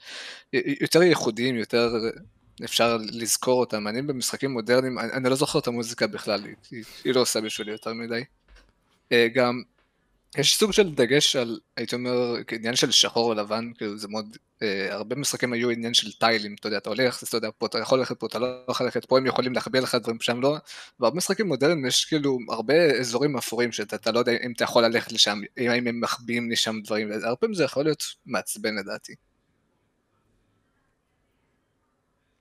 יותר ייחודיים, יותר אפשר לזכור אותם. אני במשחקים מודרניים, אני, אני לא זוכר את המוזיקה בכלל, היא, היא לא עושה בשבילי יותר מדי. אה, גם יש סוג של דגש על, הייתי אומר, עניין של שחור או לבן, כאילו זה מאוד, אה, הרבה משחקים היו עניין של טיילים, אתה יודע, אתה הולך, אתה יודע, פה אתה יכול ללכת פה, אתה לא יכול ללכת פה, הם יכולים להחביא לך דברים שם לא, והרבה משחקים מודרניים יש כאילו הרבה אזורים אפורים שאתה אתה לא יודע אם אתה יכול ללכת לשם, אם הם מחביאים לשם דברים, הרבה פעמים זה יכול להיות מעצבן לדעתי.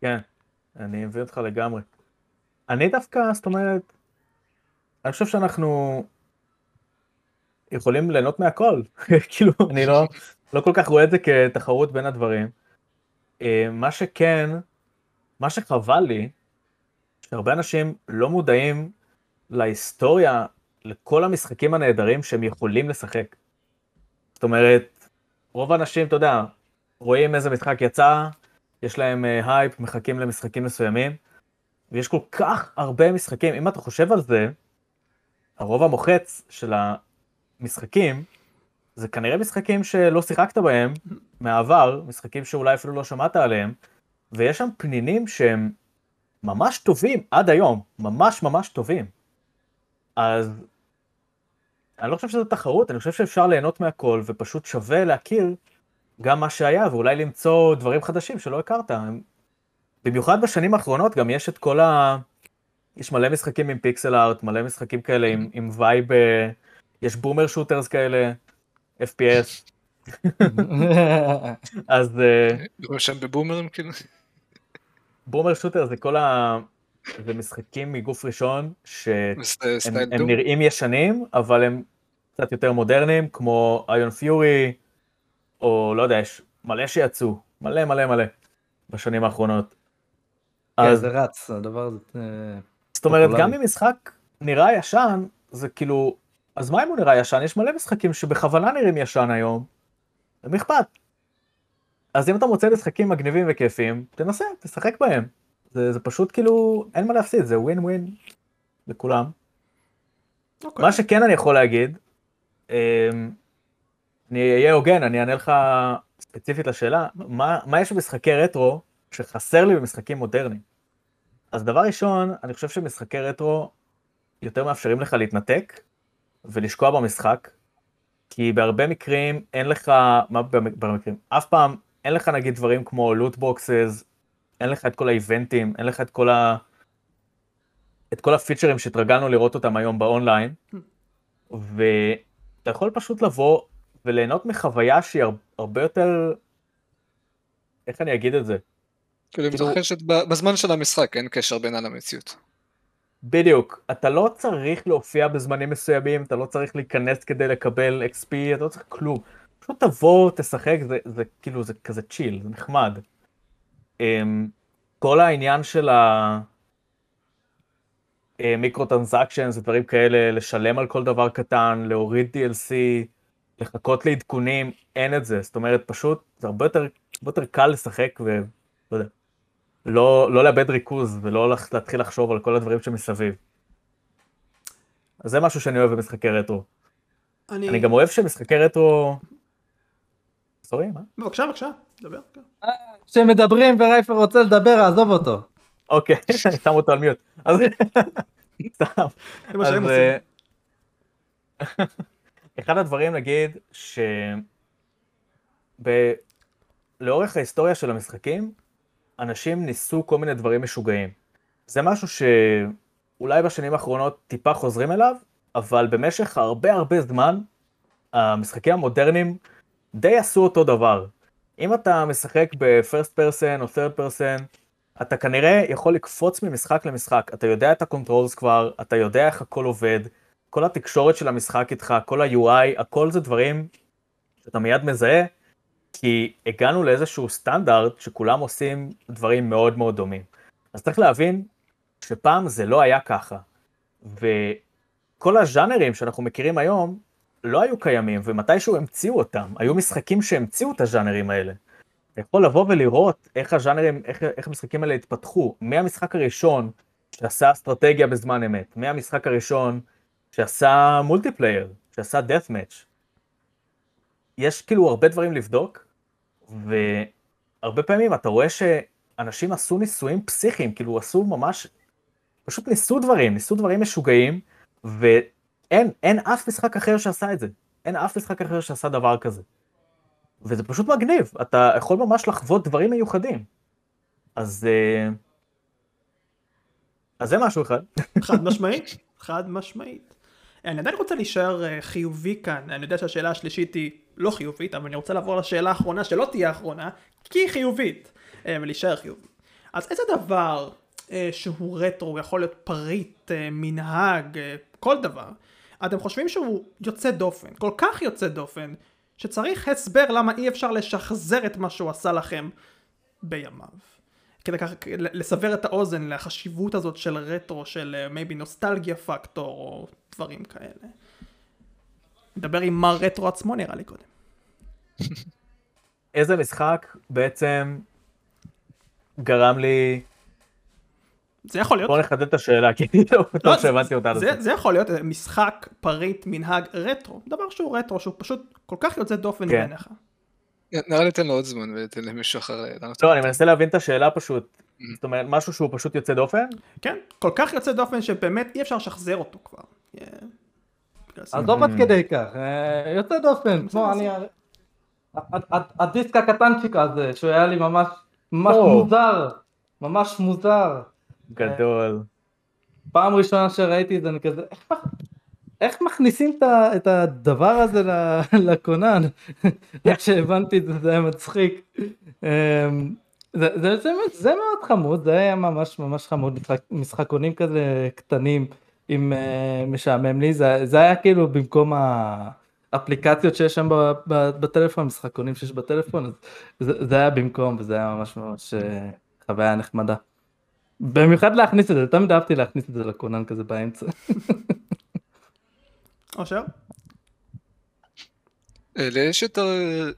כן, אני מבין אותך לגמרי. אני דווקא, זאת אומרת, אני חושב שאנחנו יכולים ליהנות מהכל. (laughs) כאילו, אני לא, לא כל כך רואה את זה כתחרות בין הדברים. אה, מה שכן, מה שחבל לי, שהרבה אנשים לא מודעים להיסטוריה, לכל המשחקים הנהדרים שהם יכולים לשחק. זאת אומרת, רוב האנשים, אתה יודע, רואים איזה משחק יצא, יש להם אה, הייפ, מחכים למשחקים מסוימים, ויש כל כך הרבה משחקים, אם אתה חושב על זה, הרוב המוחץ של המשחקים, זה כנראה משחקים שלא שיחקת בהם מהעבר, משחקים שאולי אפילו לא שמעת עליהם, ויש שם פנינים שהם ממש טובים עד היום, ממש ממש טובים. אז אני לא חושב שזו תחרות, אני חושב שאפשר ליהנות מהכל, ופשוט שווה להכיר גם מה שהיה, ואולי למצוא דברים חדשים שלא הכרת. במיוחד בשנים האחרונות גם יש את כל ה... יש מלא משחקים עם pixel art, מלא משחקים כאלה עם, עם vibe, אה, יש boomer shooters כאלה, FPS, (laughs) אז רואים שם בבומרים כאילו. boomer shooter זה כל ה... זה משחקים מגוף ראשון, שהם. נראים ישנים, אבל הם קצת יותר מודרניים, כמו איון פיורי, או לא יודע, יש מלא שיצאו, מלא מלא מלא, בשנים האחרונות. כן, אז זה רץ, הדבר הזה. אה, זאת אומרת. גם אם משחק נראה ישן, זה כאילו, אז מה אם הוא נראה ישן? יש מלא משחקים שבכוונה נראים ישן היום, למי אכפת? אז אם אתה מוצא משחקים מגניבים וכיפים, תנסה, תשחק בהם. זה, זה פשוט כאילו, אין מה להפסיד, זה ווין ווין לכולם. אוקיי. מה שכן אני יכול להגיד, אמ, אני אהיה הוגן, אני אענה לך ספציפית לשאלה, מה, מה יש במשחקי רטרו שחסר לי במשחקים מודרניים? אז דבר ראשון, אני חושב שמשחקי רטרו יותר מאפשרים לך להתנתק ולשקוע במשחק, כי בהרבה מקרים אין לך, מה במ- במקרים? אף פעם אין לך נגיד דברים כמו loot boxes, אין לך את כל האיבנטים, אין לך את כל ה... את כל הפיצ'רים שהתרגלנו לראות אותם היום באונליין, ואתה יכול פשוט לבוא וליהנות מחוויה שהיא הר- הרבה יותר, איך אני אגיד את זה? כאילו היא כאילו- מתרחשת בזמן של המשחק, אין קשר בינה למציאות. בדיוק, אתה לא צריך להופיע בזמנים מסוימים, אתה לא צריך להיכנס כדי לקבל XP, אתה לא צריך כלום. פשוט תבוא, תשחק, זה, זה כאילו, זה כזה צ'יל, זה נחמד. Um, כל העניין של ה... מיקרו טרנזקשנס ודברים כאלה, לשלם על כל דבר קטן, להוריד DLC, לחכות לעדכונים, אין את זה. זאת אומרת, פשוט זה הרבה יותר, הרבה יותר קל לשחק ולא יודע, לא, לא לאבד ריכוז ולא להתחיל לחשוב על כל הדברים שמסביב. אז זה משהו שאני אוהב במשחקי רטרו. אני... אני גם אוהב שמשחקי רטרו... סורי, מה? בבקשה, בבקשה, דבר. כן. כשמדברים ורייפר רוצה לדבר, עזוב אותו. אוקיי, (laughs) אני שם אותו על מיוט. אז (laughs) סתם. זה מה שהם אז, עושים. אה, (laughs) אחד הדברים נגיד ש... לאורך ההיסטוריה של המשחקים, אנשים ניסו כל מיני דברים משוגעים. זה משהו שאולי בשנים האחרונות טיפה חוזרים אליו, אבל במשך הרבה הרבה זמן, המשחקים המודרניים די עשו אותו דבר. אם אתה משחק ב-first person או third person, אתה כנראה יכול לקפוץ ממשחק למשחק. אתה יודע את ה controls כבר, אתה יודע איך הכל עובד, כל התקשורת של המשחק איתך, כל ה-UI, הכל זה דברים שאתה מיד מזהה, כי הגענו לאיזשהו סטנדרט שכולם עושים דברים מאוד מאוד דומים. אז צריך להבין שפעם זה לא היה ככה. וכל הז'אנרים שאנחנו מכירים היום לא היו קיימים, ומתישהו המציאו אותם. היו משחקים שהמציאו את הז'אנרים האלה. אתה יכול לבוא ולראות איך הז'אנרים, איך, איך המשחקים האלה התפתחו, מהמשחק הראשון שעשה אסטרטגיה בזמן אמת, מהמשחק הראשון שעשה מולטיפלייר, שעשה death match. יש כאילו הרבה דברים לבדוק, והרבה פעמים אתה רואה שאנשים עשו ניסויים פסיכיים, כאילו עשו ממש, פשוט ניסו דברים, ניסו דברים משוגעים, ואין אין אף משחק אחר שעשה את זה. אין אף משחק אחר שעשה דבר כזה. וזה פשוט מגניב, אתה יכול ממש לחוות דברים מיוחדים. אז... אה, אז זה משהו אחד. (laughs) חד משמעית, חד משמעית. אני עדיין רוצה להישאר אה, חיובי כאן, אני יודע שהשאלה השלישית היא לא חיובית, אבל אני רוצה לעבור לשאלה האחרונה שלא תהיה האחרונה, כי היא חיובית, אה, ולהישאר חיובי. אז איזה דבר אה, שהוא רטרו, יכול להיות פריט, אה, מנהג, כל דבר, אתם חושבים שהוא יוצא דופן, כל כך יוצא דופן, שצריך הסבר למה אי אפשר לשחזר את מה שהוא עשה לכם בימיו. כדי ככה לסבר את האוזן לחשיבות הזאת של רטרו, של מייבי נוסטלגיה פקטור או דברים כאלה. נדבר עם מר רטרו עצמו נראה לי קודם. איזה משחק בעצם גרם לי... זה יכול להיות. בוא נחדד את השאלה, כי אני לא בטוח זה- שהבנתי אותה. זה, יכול להיות משחק, פריט, מנהג, רטרו. דבר שהוא רטרו, שהוא פשוט כל כך יוצא דופן כן. בעיניך. נראה לי תן לו עוד זמן וניתן למישהו אחר לענות. לא, אני מנסה להבין את השאלה פשוט. זאת אומרת, משהו שהוא פשוט יוצא דופן? כן, כל כך יוצא דופן שבאמת אי אפשר לשחזר אותו כבר. אה, בגלל זה. עזוב עד כדי כך, אה, יוצא דופן, כמו אני... ה- ה- ה- הדיסק הקטנצ'יק הזה, שהוא היה לי ממש ממש. מוזר, ממש מוזר. גדול. פעם ראשונה שראיתי את זה, אני כזה, איך מכ- איך מכניסים את ה- הדבר הזה לכונן? (laughs) איך שהבנתי את זה, זה היה מצחיק. אמ, זה, זה, זה, זה מאוד חמוד, זה היה ממש ממש חמוד, משחק, משחקונים כזה קטנים, עם uh, משעמם לי, זה, זה היה כאילו במקום האפליקציות שיש שם ב- ב- בטלפון, משחקונים שיש בטלפון, אז זה, זה היה במקום, וזה היה ממש ממש אה, חוויה נחמדה. במיוחד להכניס את זה, תמיד אהבתי להכניס את זה לכונן כזה באמצע. אושר? אה, לי יש יותר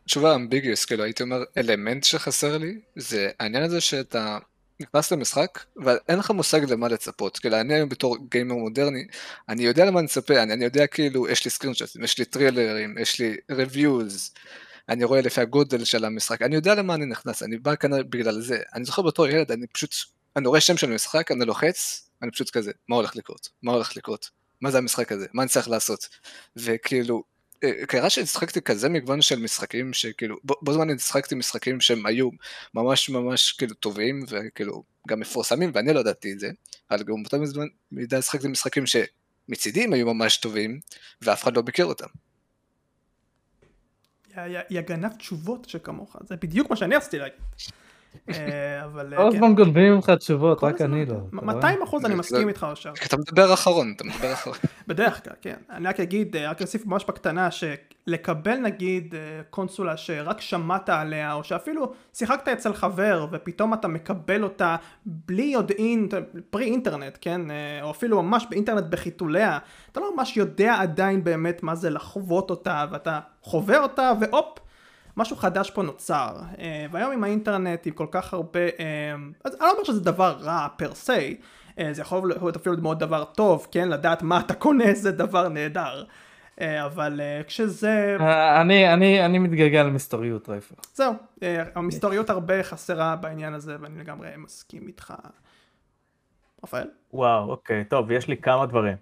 תשובה ambiguous, כאילו הייתי אומר אלמנט שחסר לי, זה העניין הזה שאתה נכנס למשחק, ואין לך מושג למה לצפות, כאילו אני היום בתור גיימר מודרני, אני יודע למה אני מצפה, אני, אני יודע כאילו, יש לי סקרינשוטים, יש לי טרילרים, יש לי reviews, אני רואה לפי הגודל של המשחק, אני יודע למה אני נכנס, אני בא כאן בגלל זה, אני זוכר בתור ילד, אני פשוט, אני רואה שם של משחק, אני לוחץ, אני פשוט כזה, מה הולך לקרות? מה הולך לקרות? מה זה המשחק הזה? מה אני צריך לעשות? וכאילו, קרה שהשחקתי כזה מגוון של משחקים שכאילו בו בו זמן השחקתי משחקים שהם היו ממש ממש כאילו טובים וכאילו גם מפורסמים ואני לא ידעתי את זה אבל גם באותה מידה השחקתי משחקים שמצידי הם היו ממש טובים ואף אחד לא ביקר אותם. יא גנב תשובות שכמוך, זה בדיוק מה שאני רציתי להגיד. אה, אבל אה, כל כן. הזמן גונבים ממך תשובות, רק. אני לא. אתה רואה? 200 אחוז אני מסכים איתך. כי אתה מדבר אחרון אתה מדבר (laughs) אחרון. בדרך כלל, כן. אני רק אגיד, אה, רק אוסיף ממש בקטנה, שלקבל נגיד קונסולה שרק שמעת עליה, או שאפילו שיחקת אצל חבר, ופתאום אתה מקבל אותה בלי יודעין, פרי אינטרנט, כן? או אפילו ממש באינטרנט בחיתוליה, אתה לא ממש יודע עדיין באמת מה זה לחוות אותה, ואתה חווה אותה, והופ! משהו חדש פה נוצר, אה, והיום עם האינטרנט עם כל כך הרבה, אה, אז אני לא אומר שזה דבר רע פר סי, אה, זה יכול להיות אפילו מאוד דבר טוב, כן? לדעת מה אתה קונה זה דבר נהדר. אבל כשזה... אני, אני, אני מתגלגל למסתוריות רייפר. זהו, המסתוריות הרבה חסרה בעניין הזה, ואני לגמרי מסכים איתך. רפאל? וואו, אוקיי, טוב, יש לי כמה דברים.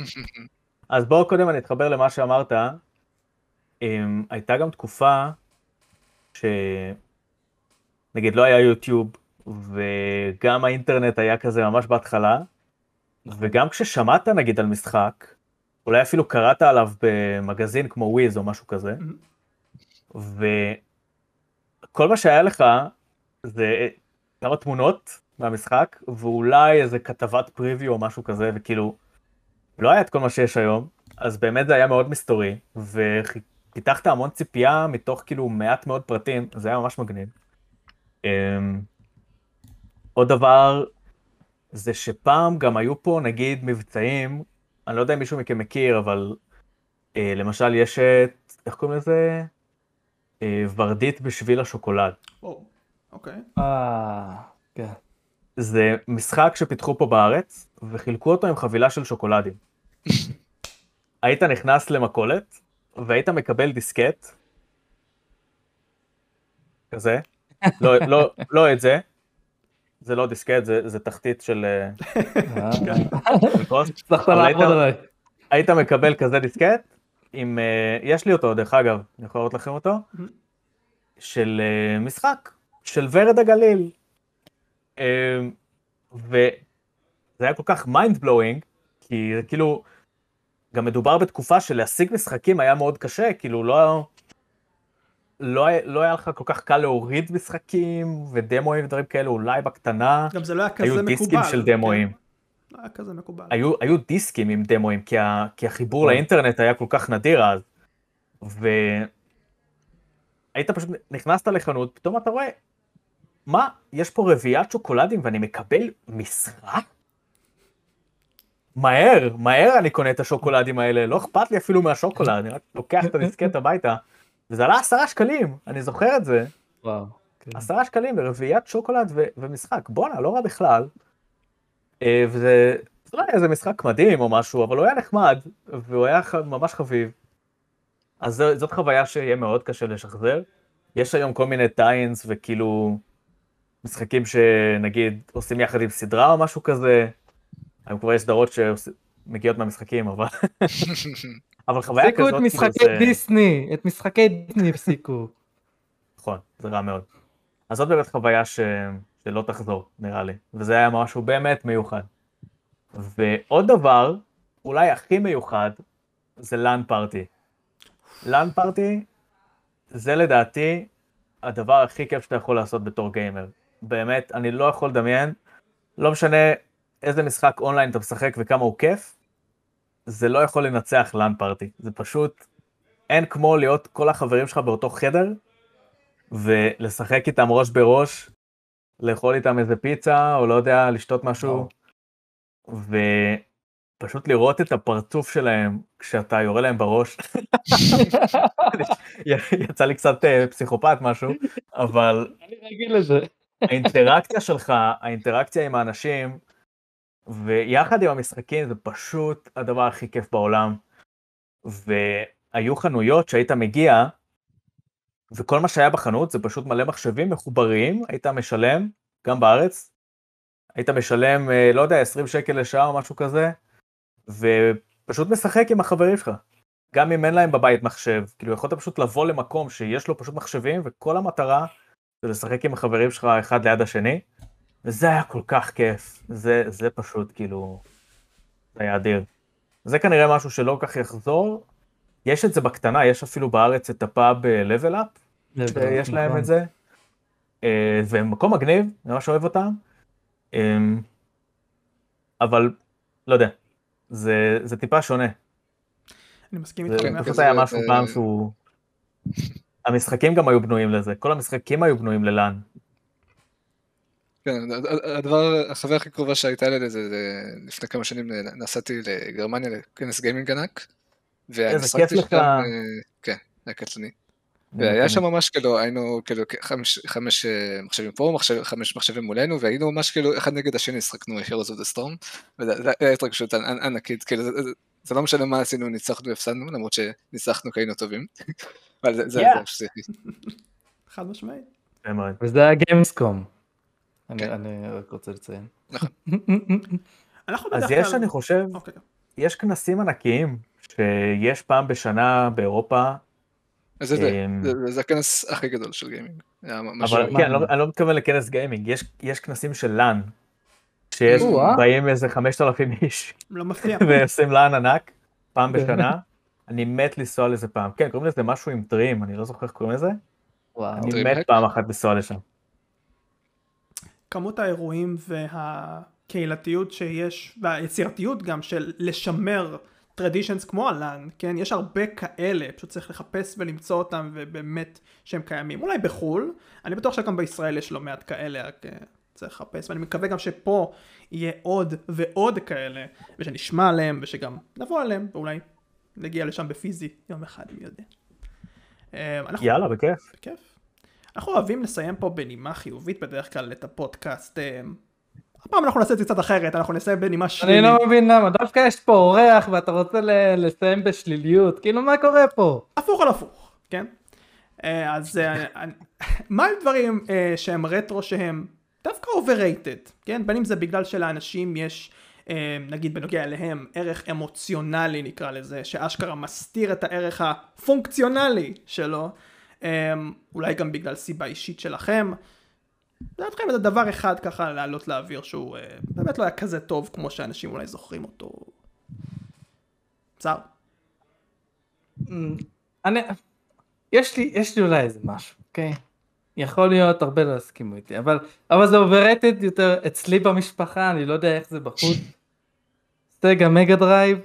(laughs) אז בואו קודם אני אתחבר למה שאמרת. אמ, הייתה גם תקופה ש... נגיד לא היה יוטיוב, וגם האינטרנט היה כזה ממש בהתחלה, וגם כששמעת נגיד על משחק, אולי אפילו קראת עליו במגזין כמו וויז או משהו כזה, וכל מה שהיה לך זה כמה תמונות מהמשחק, ואולי איזה כתבת פריוויו או משהו כזה, וכאילו, לא היה את כל מה שיש היום, אז באמת זה היה מאוד מסתורי, ופיתחת המון ציפייה מתוך כאילו מעט מאוד פרטים, זה היה ממש מגניב. אמ, עוד דבר, זה שפעם גם היו פה נגיד מבצעים, אני לא יודע אם מישהו מכם מכיר, אבל אה, למשל יש את, איך קוראים לזה? אה, ורדית בשביל השוקולד. או, אוקיי. אה, כן. זה משחק שפיתחו פה בארץ, וחילקו אותו עם חבילה של שוקולדים. (laughs) היית נכנס למכולת, והיית מקבל דיסקט, כזה, לא, לא, לא את זה, זה לא דיסקט, זה, זה תחתית של אה, הצלחת היית- לעבוד עליי. היית מקבל כזה דיסקט, עם, אה, יש לי אותו דרך אגב, אני יכול להראות לכם אותו, של אה, משחק, של ורד הגליל. וזה היה כל כך mind blowing, כי זה כאילו, גם מדובר בתקופה שלהשיג משחקים היה מאוד קשה, כאילו לא, לא, לא היה לך כל כך קל להוריד משחקים ודמואים ודברים כאלה, אולי בקטנה, גם זה לא היה כזה היו מקובל. דיסקים של דמואים. כן? לא היה כזה מקובל. היו, היו דיסקים עם דמואים, כי, ה, כי החיבור נכון. לאינטרנט היה כל כך נדיר אז. והיית פשוט, נכנסת לחנות, פתאום אתה רואה, מה, יש פה רביעיית שוקולדים ואני מקבל משרה? מהר, מהר אני קונה את השוקולדים האלה, לא אכפת לי אפילו מהשוקולד, אני רק לוקח את הדיסקט הביתה. וזה עלה עשרה שקלים, אני זוכר את זה, וואו. כן. עשרה שקלים לרביעיית שוקולד ו- ומשחק, בואנה, לא רע בכלל. אה, וזה זה לא היה איזה משחק מדהים או משהו, אבל הוא היה נחמד, והוא היה ח- ממש חביב. אז זו- זאת חוויה שיהיה מאוד קשה לשחזר. יש היום כל מיני טיינס וכאילו משחקים שנגיד עושים יחד עם סדרה או משהו כזה. היום כבר יש סדרות שמגיעות מהמשחקים, אבל... (laughs) אבל חוויה הפסיקו כזאת, את כאילו, משחקי זה- דיסני, את משחקי דיסני הפסיקו. נכון, זה רע מאוד. אז זאת באמת חוויה ש... שלא תחזור, נראה לי. וזה היה משהו באמת מיוחד. ועוד דבר, אולי הכי מיוחד, זה לאן פארטי. לאן פארטי זה לדעתי הדבר הכי כיף שאתה יכול לעשות בתור גיימר. באמת, אני לא יכול לדמיין, לא משנה איזה משחק אונליין אתה משחק וכמה הוא כיף, זה לא יכול לנצח לאן פארטי. זה פשוט, אין כמו להיות כל החברים שלך באותו חדר, ולשחק איתם ראש בראש, לאכול איתם איזה פיצה, או לא יודע, לשתות משהו, ופשוט לראות את הפרצוף שלהם כשאתה יורה להם בראש. (laughs) (laughs) יצא לי קצת אה, פסיכופת משהו, אבל אני רגיל לזה. האינטראקציה שלך, האינטראקציה עם האנשים, ויחד עם המשחקים זה פשוט הדבר הכי כיף בעולם. והיו חנויות שהיית מגיע, וכל מה שהיה בחנות זה פשוט מלא מחשבים מחוברים, היית משלם, גם בארץ, היית משלם, אה, לא יודע, 20 שקל לשעה או משהו כזה, ופשוט משחק עם החברים שלך. גם אם אין להם בבית מחשב, כאילו יכולת פשוט לבוא למקום שיש לו פשוט מחשבים, וכל המטרה זה לשחק עם החברים שלך אחד ליד השני, וזה היה כל כך כיף, זה, זה פשוט כאילו, זה היה אדיר. זה כנראה משהו שלא כל כך יחזור, יש את זה בקטנה, יש אפילו בארץ את הפאב לבל אפ, שיש להם את זה, אה, ומקום מגניב, אני ממש אוהב אותם, אה, אבל לא יודע, זה, זה טיפה שונה, אני מסכים זה איתך. במאה פשוט. היה זה- משהו זה- פעם שהוא... המשחקים גם היו בנויים לזה, כל המשחקים היו בנויים ללאן. כן, הדבר, החוויה הכי קרובה שהייתה לי לזה, זה לפני כמה שנים נסעתי לגרמניה לכנס גיימינג ענק. איזה כיף לך. שם, אה, כן, היה קטלני. והיה שם ממש כאילו, היינו כאילו חמש, חמש אה, מחשבים פה, מחשב, חמש מחשבים מולנו, והיינו ממש כאילו אחד נגד השני, שחקנו Heroes of the Storm, וזו הייתה התרגשות ענקית, כאילו זה, זה, זה לא משנה מה עשינו, ניצחנו והפסדנו, למרות שניצחנו כי היינו טובים, (laughs) אבל זה, Yeah. זה, חד משמעית. וזה היה גיימסקום. אני כן. אני רק רוצה לציין. אנחנו אז יש, כלל- אני חושב, אוקיי. יש כנסים ענקיים שיש פעם בשנה באירופה, אז זה, זה, אמ, זה, זה הכנס הכי גדול של גיימינג. אבל כן, אני לא- אני לא מתכוון לכנס גיימינג, יש- יש כנסים של לאן, שיש. באים איזה 5,000 איש לא מפתיע. (laughs) ועושים לאן ענק, פעם כן. בשנה. אני מת לנסוע לזה פעם. כן, קוראים לזה משהו עם טרים, אני לא זוכר איך קוראים לזה. וואו. אני מת? פעם אחת לנסוע לשם. כמות האירועים והקהילתיות שיש, והיצירתיות גם של לשמר טרדישנס כמו הלאן, כן? יש הרבה כאלה, פשוט צריך לחפש ולמצוא אותם ובאמת שהם קיימים. אולי בחו"ל, אני בטוח שגם בישראל יש לא מעט כאלה, רק אה, צריך לחפש, ואני מקווה גם שפה יהיה עוד ועוד כאלה, ושנשמע עליהם, ושגם נבוא עליהם, ואולי נגיע לשם בפיזי יום אחד, מי יודע. אה, אנחנו- יאללה, בכיף. בכיף. אנחנו אוהבים לסיים פה בנימה חיובית בדרך כלל את הפודקאסט. אה, הפעם אנחנו נעשה את זה קצת אחרת, אנחנו נסיים בנימה אני שלילית. לא מבין למה, דווקא יש פה אורח ואתה רוצה לסיים בשליליות, כאילו מה קורה פה? הפוך על הפוך, כן? אה, אז אה, אני- (laughs) מה הם דברים אה, שהם רטרו שהם דווקא overrated, כן? בין אם זה בגלל שלאנשים יש, נגיד בנוגע אליהם, ערך אמוציונלי נקרא לזה, שאשכרה מסתיר את הערך הפונקציונלי שלו, אולי גם בגלל סיבה אישית שלכם. לדעתכם זה דבר אחד ככה לעלות לאוויר שהוא אה, באמת לא היה כזה טוב כמו שאנשים אולי זוכרים אותו. צר. אמ, אני, יש לי, יש לי אולי איזה משהו, אוקיי? יכול להיות הרבה לא יסכימו איתי, אבל, אבל זה overrated יותר אצלי במשפחה, אני לא יודע איך זה בחוץ. סגה מגה דרייב,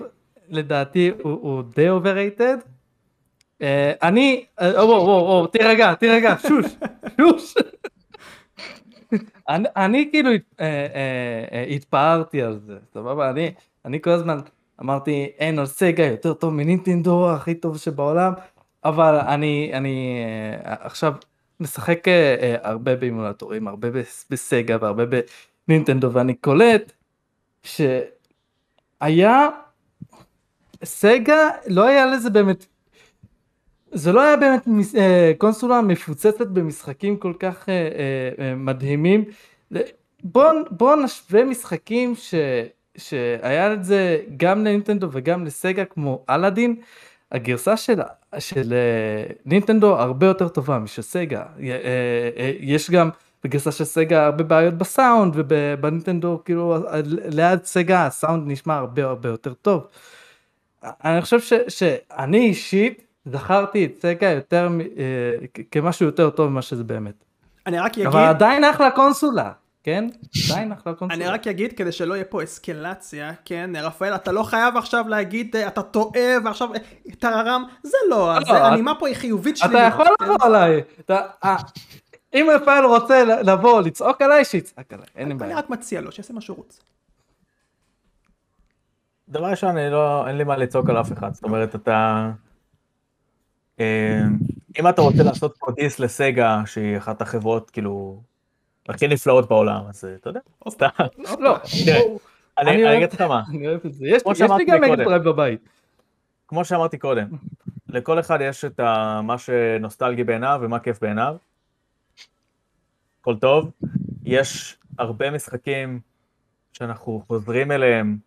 לדעתי הוא, הוא די overrated. Uh, אני, וואו וואו וואו, תירגע, תירגע, שוש, שוש. אני, כאילו uh, התפארתי על זה, סבבה? אני, כל הזמן אמרתי אין על סגה יותר טוב מנינטנדו הכי טוב שבעולם אבל אני אה, עכשיו משחק אה, אה, הרבה באימולטורים הרבה בס- בסגה והרבה בנינטנדו ואני קולט שהיה סגה לא היה לזה באמת זה לא היה באמת אה, קונסולה מפוצצת במשחקים כל כך אה, אה, מדהימים. בוא, בוא נשווה משחקים ש, שהיה את זה גם לנינטנדו וגם לסגה כמו אלאדין. הגרסה של, של נינטנדו הרבה יותר טובה משל סגה. יש גם בגרסה של סגה הרבה בעיות בסאונד ובנינטנדו כאילו ליד סגה הסאונד נשמע הרבה הרבה יותר טוב. אני חושב ש, שאני אישית זכרתי את סגה יותר אה, כ- כמשהו יותר טוב ממה שזה באמת. אני רק אגיד... אבל עדיין אחלה קונסולה, כן? עדיין אחלה קונסולה. אני רק אגיד כדי שלא יהיה פה אסקלציה, כן, רפאל, אתה לא חייב עכשיו להגיד, אה, אתה טועה ועכשיו אה, טררם, זה לא, לא, הנימה פה היא חיובית שלילית. אתה יכול כן? לבוא עליי. אם רפאל רוצה לבוא לצעוק עליי, שיצעק עליי, אין לי אני בעיה. רק מציע לו, שיעשה מה שהוא רוצה. דבר ראשון, אני לא, אין לי מה לצעוק על אף אחד, זאת אומרת, אתה... אה, אם אתה רוצה לעשות פה diss לסגה, שהיא אחת החברות, כאילו, הכי נפלאות בעולם, אז אה, אתה יודע, סתם. לא, תראה, אני אגיד לך מה, אני אוהב את זה. יש לי- גם מגה מקודם. דרייב בבית. כמו שאמרתי קודם, לכל אחד יש את מה שנוסטלגי בעיניו ומה כיף בעיניו. הכל טוב. יש הרבה משחקים שאנחנו חוזרים אליהם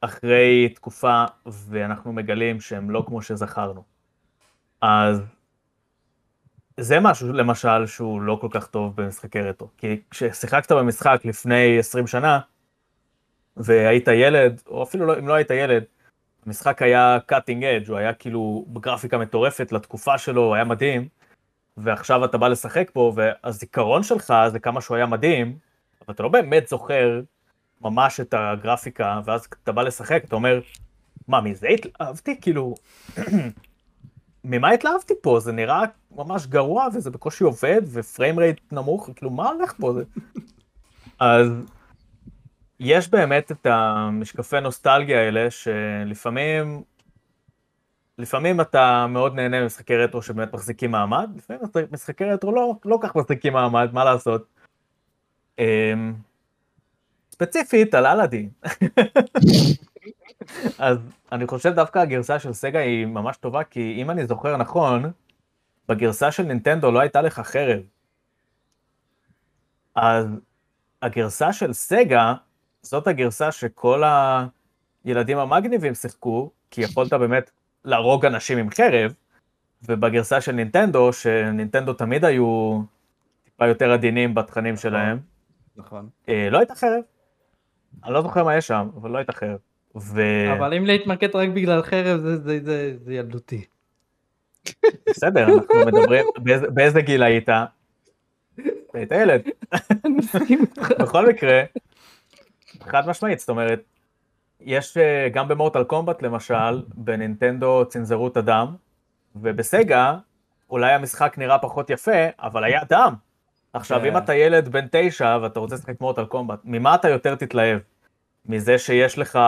אחרי תקופה ואנחנו מגלים שהם לא כמו שזכרנו. אז זה משהו למשל שהוא לא כל כך טוב במשחקי רטרו. כי כששיחקת במשחק לפני 20 שנה והיית ילד, או אפילו לא, אם לא היית ילד, המשחק היה cutting edge, הוא היה כאילו בגרפיקה מטורפת לתקופה שלו, הוא היה מדהים, ועכשיו אתה בא לשחק בו, והזיכרון שלך זה כמה שהוא היה מדהים, אבל אתה לא באמת זוכר ממש את הגרפיקה, ואז אתה בא לשחק, אתה אומר, מה, מזה התלהבתי? כאילו, (clears throat) ממה התלהבתי פה? זה נראה ממש גרוע, וזה בקושי עובד, ופריים רייט נמוך, כאילו, מה הולך פה? זה... (laughs) אז יש באמת את המשקפי נוסטלגיה האלה, שלפעמים לפעמים אתה מאוד נהנה ממשחקי רטרו שבאמת מחזיקים מעמד, לפעמים משחקי רטרו לא, לא כך מחזיקים מעמד, מה לעשות. אמ, ספציפית על אלאדין. (laughs) אז אני חושב דווקא הגרסה של סגה היא ממש טובה, כי אם אני זוכר נכון, בגרסה של נינטנדו לא הייתה לך חרב. אז הגרסה של סגה, זאת הגרסה שכל הילדים המגניבים שיחקו, כי יכולת באמת להרוג אנשים עם חרב, ובגרסה של נינטנדו, שנינטנדו תמיד היו טיפה יותר עדינים בתכנים נכון. שלהם, נכון. אה, לא הייתה חרב. אני לא זוכר מה יש שם, אבל לא הייתה חרב. ו... אבל אם להתמקד רק בגלל חרב זה, זה, זה, זה ילדותי. בסדר, אנחנו מדברים, באיזה, באיזה גיל היית? היית ילד. בכל מקרה, חד משמעית, זאת אומרת, יש אה, גם במורטל קומבט למשל, בנינטנדו צנזרו את הדם, ובסגה אולי המשחק נראה פחות יפה, אבל היה דם. עכשיו, אם כן. אתה ילד בן תשע ואתה רוצה לשחק מורטל קומבט, ממה אתה יותר תתלהב? מזה שיש לך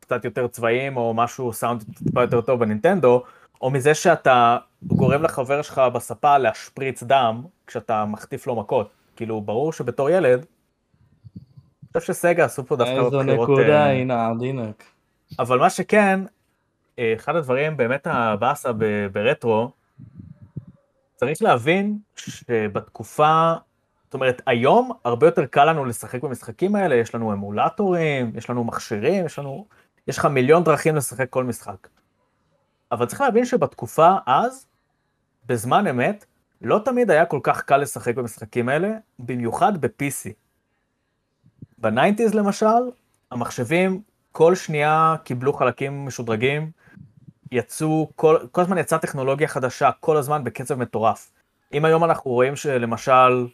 קצת יותר צבעים או משהו סאונד טיפה יותר טוב בנינטנדו, או מזה שאתה גורם לחבר שלך בספה להשפריץ דם כשאתה מחטיף לו מכות. כאילו, ברור שבתור ילד, אני חושב שסגה עשו פה דווקא בבחירות... איזו נקודה, אה, הנה עדינק. אבל מה שכן, אה, אחד הדברים באמת הבאסה ברטרו, צריך להבין שבתקופה, זאת אומרת, היום הרבה יותר קל לנו לשחק במשחקים האלה, יש לנו אמולטורים, יש לנו מכשירים, יש לנו, יש לך מיליון דרכים לשחק כל משחק. אבל צריך להבין שבתקופה אז, בזמן אמת, לא תמיד היה כל כך קל לשחק במשחקים האלה, במיוחד ב-PC. בניינטיז למשל, המחשבים כל שנייה קיבלו חלקים משודרגים, יצאו, כל, כל הזמן יצאה טכנולוגיה חדשה, כל הזמן בקצב מטורף. אם היום אנחנו רואים שלמשל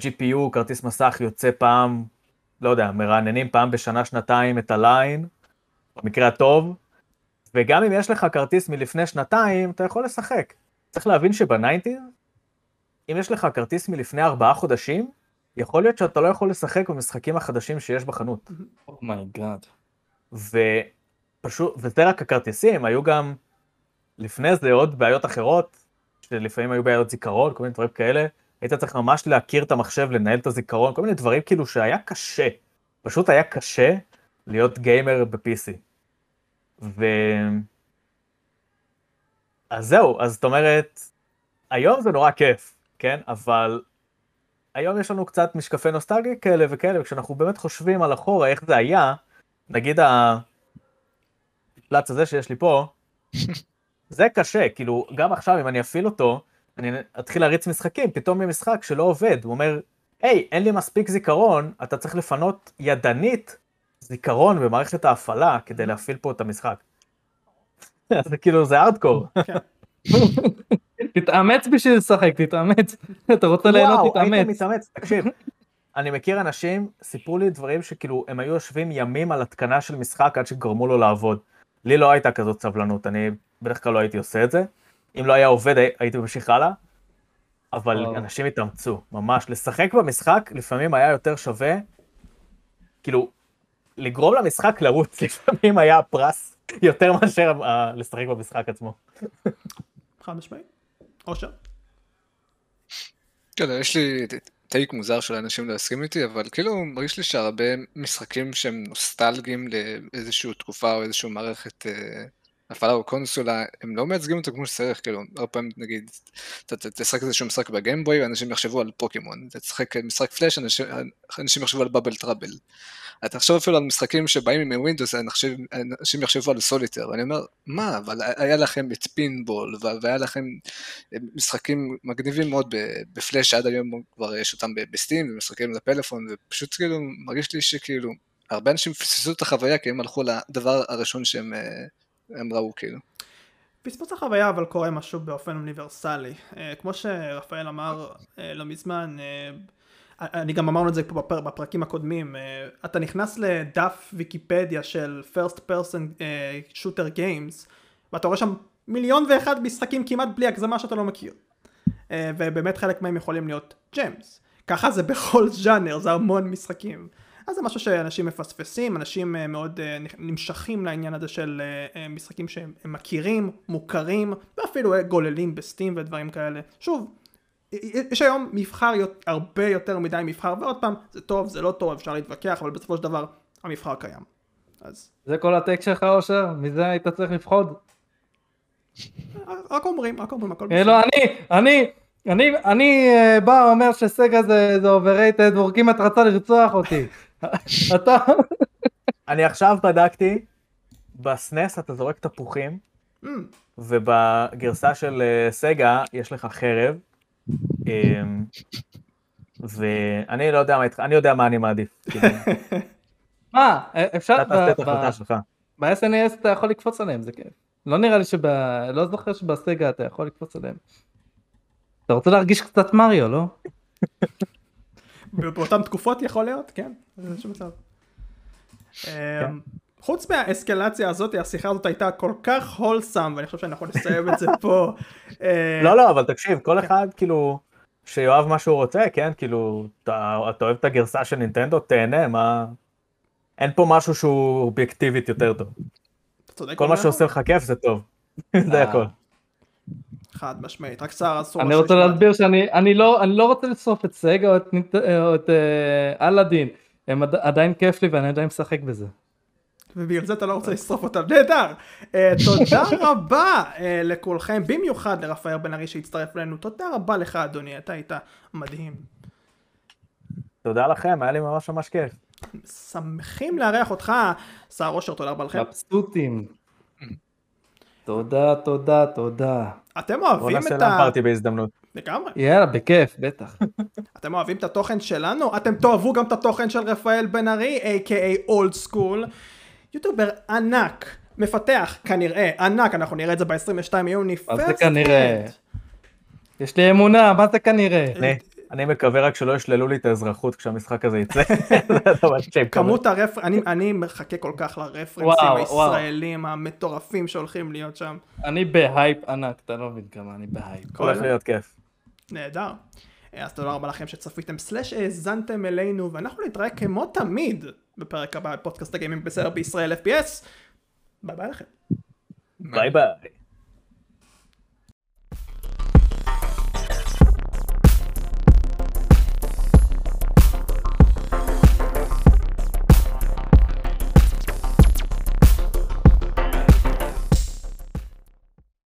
GPU, כרטיס מסך, יוצא פעם, לא יודע, מרעננים פעם בשנה, שנתיים את הליין, במקרה הטוב, וגם אם יש לך כרטיס מלפני שנתיים, אתה יכול לשחק. צריך להבין שב nineties, אם יש לך כרטיס מלפני ארבעה חודשים, יכול להיות שאתה לא יכול לשחק במשחקים החדשים שיש בחנות. Oh my god. ופשוט, וזה רק הכרטיסים, היו גם לפני זה עוד בעיות אחרות, שלפעמים היו בעיות זיכרון, כל מיני דברים כאלה. היית צריך ממש להכיר את המחשב, לנהל את הזיכרון, כל מיני דברים כאילו שהיה קשה. פשוט היה קשה להיות גיימר ב-PC. ו... אז זהו, אז זאת אומרת, היום זה נורא כיף, כן? אבל היום יש לנו קצת משקפי נוסטלגיה כאלה וכאלה, וכשאנחנו באמת חושבים על אחורה, איך זה היה, נגיד הפלץ הזה שיש לי פה, (laughs) זה קשה, כאילו, גם עכשיו אם אני אפעיל אותו, אני אתחיל להריץ משחקים, פתאום יהיה משחק שלא עובד, הוא אומר, היי, אין לי מספיק זיכרון, אתה צריך לפנות ידנית זיכרון במערכת ההפעלה כדי להפעיל פה את המשחק. (laughs) זה כאילו, זה ארדקור. כן. (laughs) תתאמץ בשביל לשחק, תתאמץ. אתה רוצה ליהנות, תתאמץ. וואו, היית מתאמץ, תקשיב. אני מכיר אנשים, סיפרו לי דברים שכאילו, הם היו יושבים ימים על התקנה של משחק עד שגרמו לו לעבוד. לי לא הייתה כזאת סבלנות, אני בדרך כלל לא הייתי עושה את זה. אם לא היה עובד, הייתי ממשיך הלאה. אבל וואו. אנשים התאמצו, ממש. לשחק במשחק לפעמים היה יותר שווה, כאילו, לגרום למשחק לרוץ (laughs) לפעמים היה פרס יותר מאשר uh, לשחק במשחק עצמו. חד משמעי. אושר. כן, יש לי טייק מוזר של אנשים להסכים איתי, אבל כאילו מרגיש לי שהרבה משחקים שהם נוסטלגיים לאיזושהי תקופה או איזושהי מערכת אה, הפעלה או קונסולה, הם לא מייצגים אותו כמו שצריך, כאילו, הרבה פעמים נגיד, אתה תשחק איזשהו משחק בגיימבוי, ואנשים יחשבו על פוקימון, אתה תשחק משחק פלאש, אנשים, אנשים יחשבו על Bubble Trouble. אתה תחשוב אפילו על משחקים שבאים עם ווינדוס, אנשים יחשבו על סוליטר, ואני אומר, מה, אבל היה לכם את פינבול, והיה לכם משחקים מגניבים מאוד בפלאש, עד היום כבר יש אותם בסטים, ומשחקים לפלאפון, ופשוט כאילו, מרגיש לי שכאילו, הרבה אנשים פספסו את החוויה, כי הם הלכו לדבר הראשון שהם הם ראו כאילו. פספוס החוויה אבל קורה משהו באופן אוניברסלי. אה, כמו שרפאל אמר אה, לא מזמן, אה, אני גם אמרנו את זה פה בפר, בפרקים הקודמים, אתה נכנס לדף ויקיפדיה של first person shooter games ואתה רואה שם מיליון ואחד משחקים כמעט בלי הגזמה שאתה לא מכיר. ובאמת חלק מהם יכולים להיות ג'יימס. ככה זה בכל (laughs) ז'אנר, זה המון משחקים. אז זה משהו שאנשים מפספסים, אנשים אה, מאוד אה, נמשכים לעניין הזה של אה, משחקים שהם הם מכירים, מוכרים, ואפילו גוללים בסטים ודברים כאלה. שוב, יש היום מבחר הרבה יותר מדי מבחר, ועוד פעם, זה טוב, זה לא טוב, אפשר להתווכח, אבל בסופו של דבר, המבחר קיים. אז זה כל הטק שלך אושר? מזה היית צריך לפחוד? רק אומרים, רק אומרים, הכל אה, לא, אני, אני, אני, אני בא ואומר שסגה זה overrated, והוא כמעט רצה לרצוח אותי. אתה, אני עכשיו בדקתי, בסנס אתה זורק תפוחים, ובגרסה של אה, סגה יש לך חרב. אמ, ואני לא יודע מה איתך, אני יודע מה אני מעדיף. כאילו, (laughs) מה, אפשר. ב-SNES אתה יכול לקפוץ עליהם, זה כיף. לא נראה לי שב... לא זוכר שבסגה אתה יכול לקפוץ עליהם. אתה רוצה להרגיש קצת מריו, לא? באותן תקופות יכול להיות, כן, אין שום מצב. אמ, חוץ מהאסקלציה הזאת, השיחה הזאת הייתה כל כך הולסם, ואני חושב שאני יכול לסיים את זה פה. (laughs) אה, לא, לא, אבל תקשיב, כל אחד כאילו, שיאהב מה שהוא רוצה, כן? כאילו, אתה אתה אוהב את הגרסה של נינטנדו, תהנה, מה... אין פה משהו שהוא אובייקטיבית יותר טוב. כל מה אומר? שעושה לך כיף זה טוב. (laughs) זה אה. הכל. חד משמעית, רק שר אסור. אני רוצה. להסביר שאני אני לא אני לא רוצה לשרוף את סגה או את או את אה, אלאדין. הם עד- עדיין כיף לי ואני עדיין משחק בזה. ובגלל זה אתה לא רוצה לשרוף אותם, נהדר. אה, תודה (laughs) רבה אה, לכולכם, במיוחד לרפאל בן ארי שהצטרף אלינו, תודה רבה לך אדוני, אתה היית מדהים. תודה לכם, היה לי ממש ממש כיף. שמחים לארח אותך, שר אושר, תודה רבה לכם. מבסוטים. תודה תודה תודה. אתם בוא אוהבים נעשה את להם ה... פארטי בהזדמנות. לגמרי. יאללה בכיף בטח. (laughs) אתם אוהבים את התוכן שלנו? אתם תאהבו גם את התוכן של רפאל בן ארי, a.k.a. אולד סקול. יוטובר ענק, מפתח כנראה, ענק, אנחנו נראה את זה ב-22 יוני. מה זה כנראה? יש לי אמונה מה זה כנראה. אני, מקווה רק שלא ישללו לי את האזרחות כשהמשחק הזה יצא. (laughs) כמות הרפר... אני, אני מחכה כל כך לרפרנסים הישראלים המטורפים שהולכים להיות שם. אני בהייפ ענק אתה לא מבין כמה אני בהייפ. הולך להיות כיף. נהדר. אז תודה רבה לכם שצפיתם slash האזנתם אלינו ואנחנו נתראה כמו תמיד בפרק הבא בפודקאסט הגיימינג בסדר בישראל FPS. ביי ביי לכם. ביי ביי.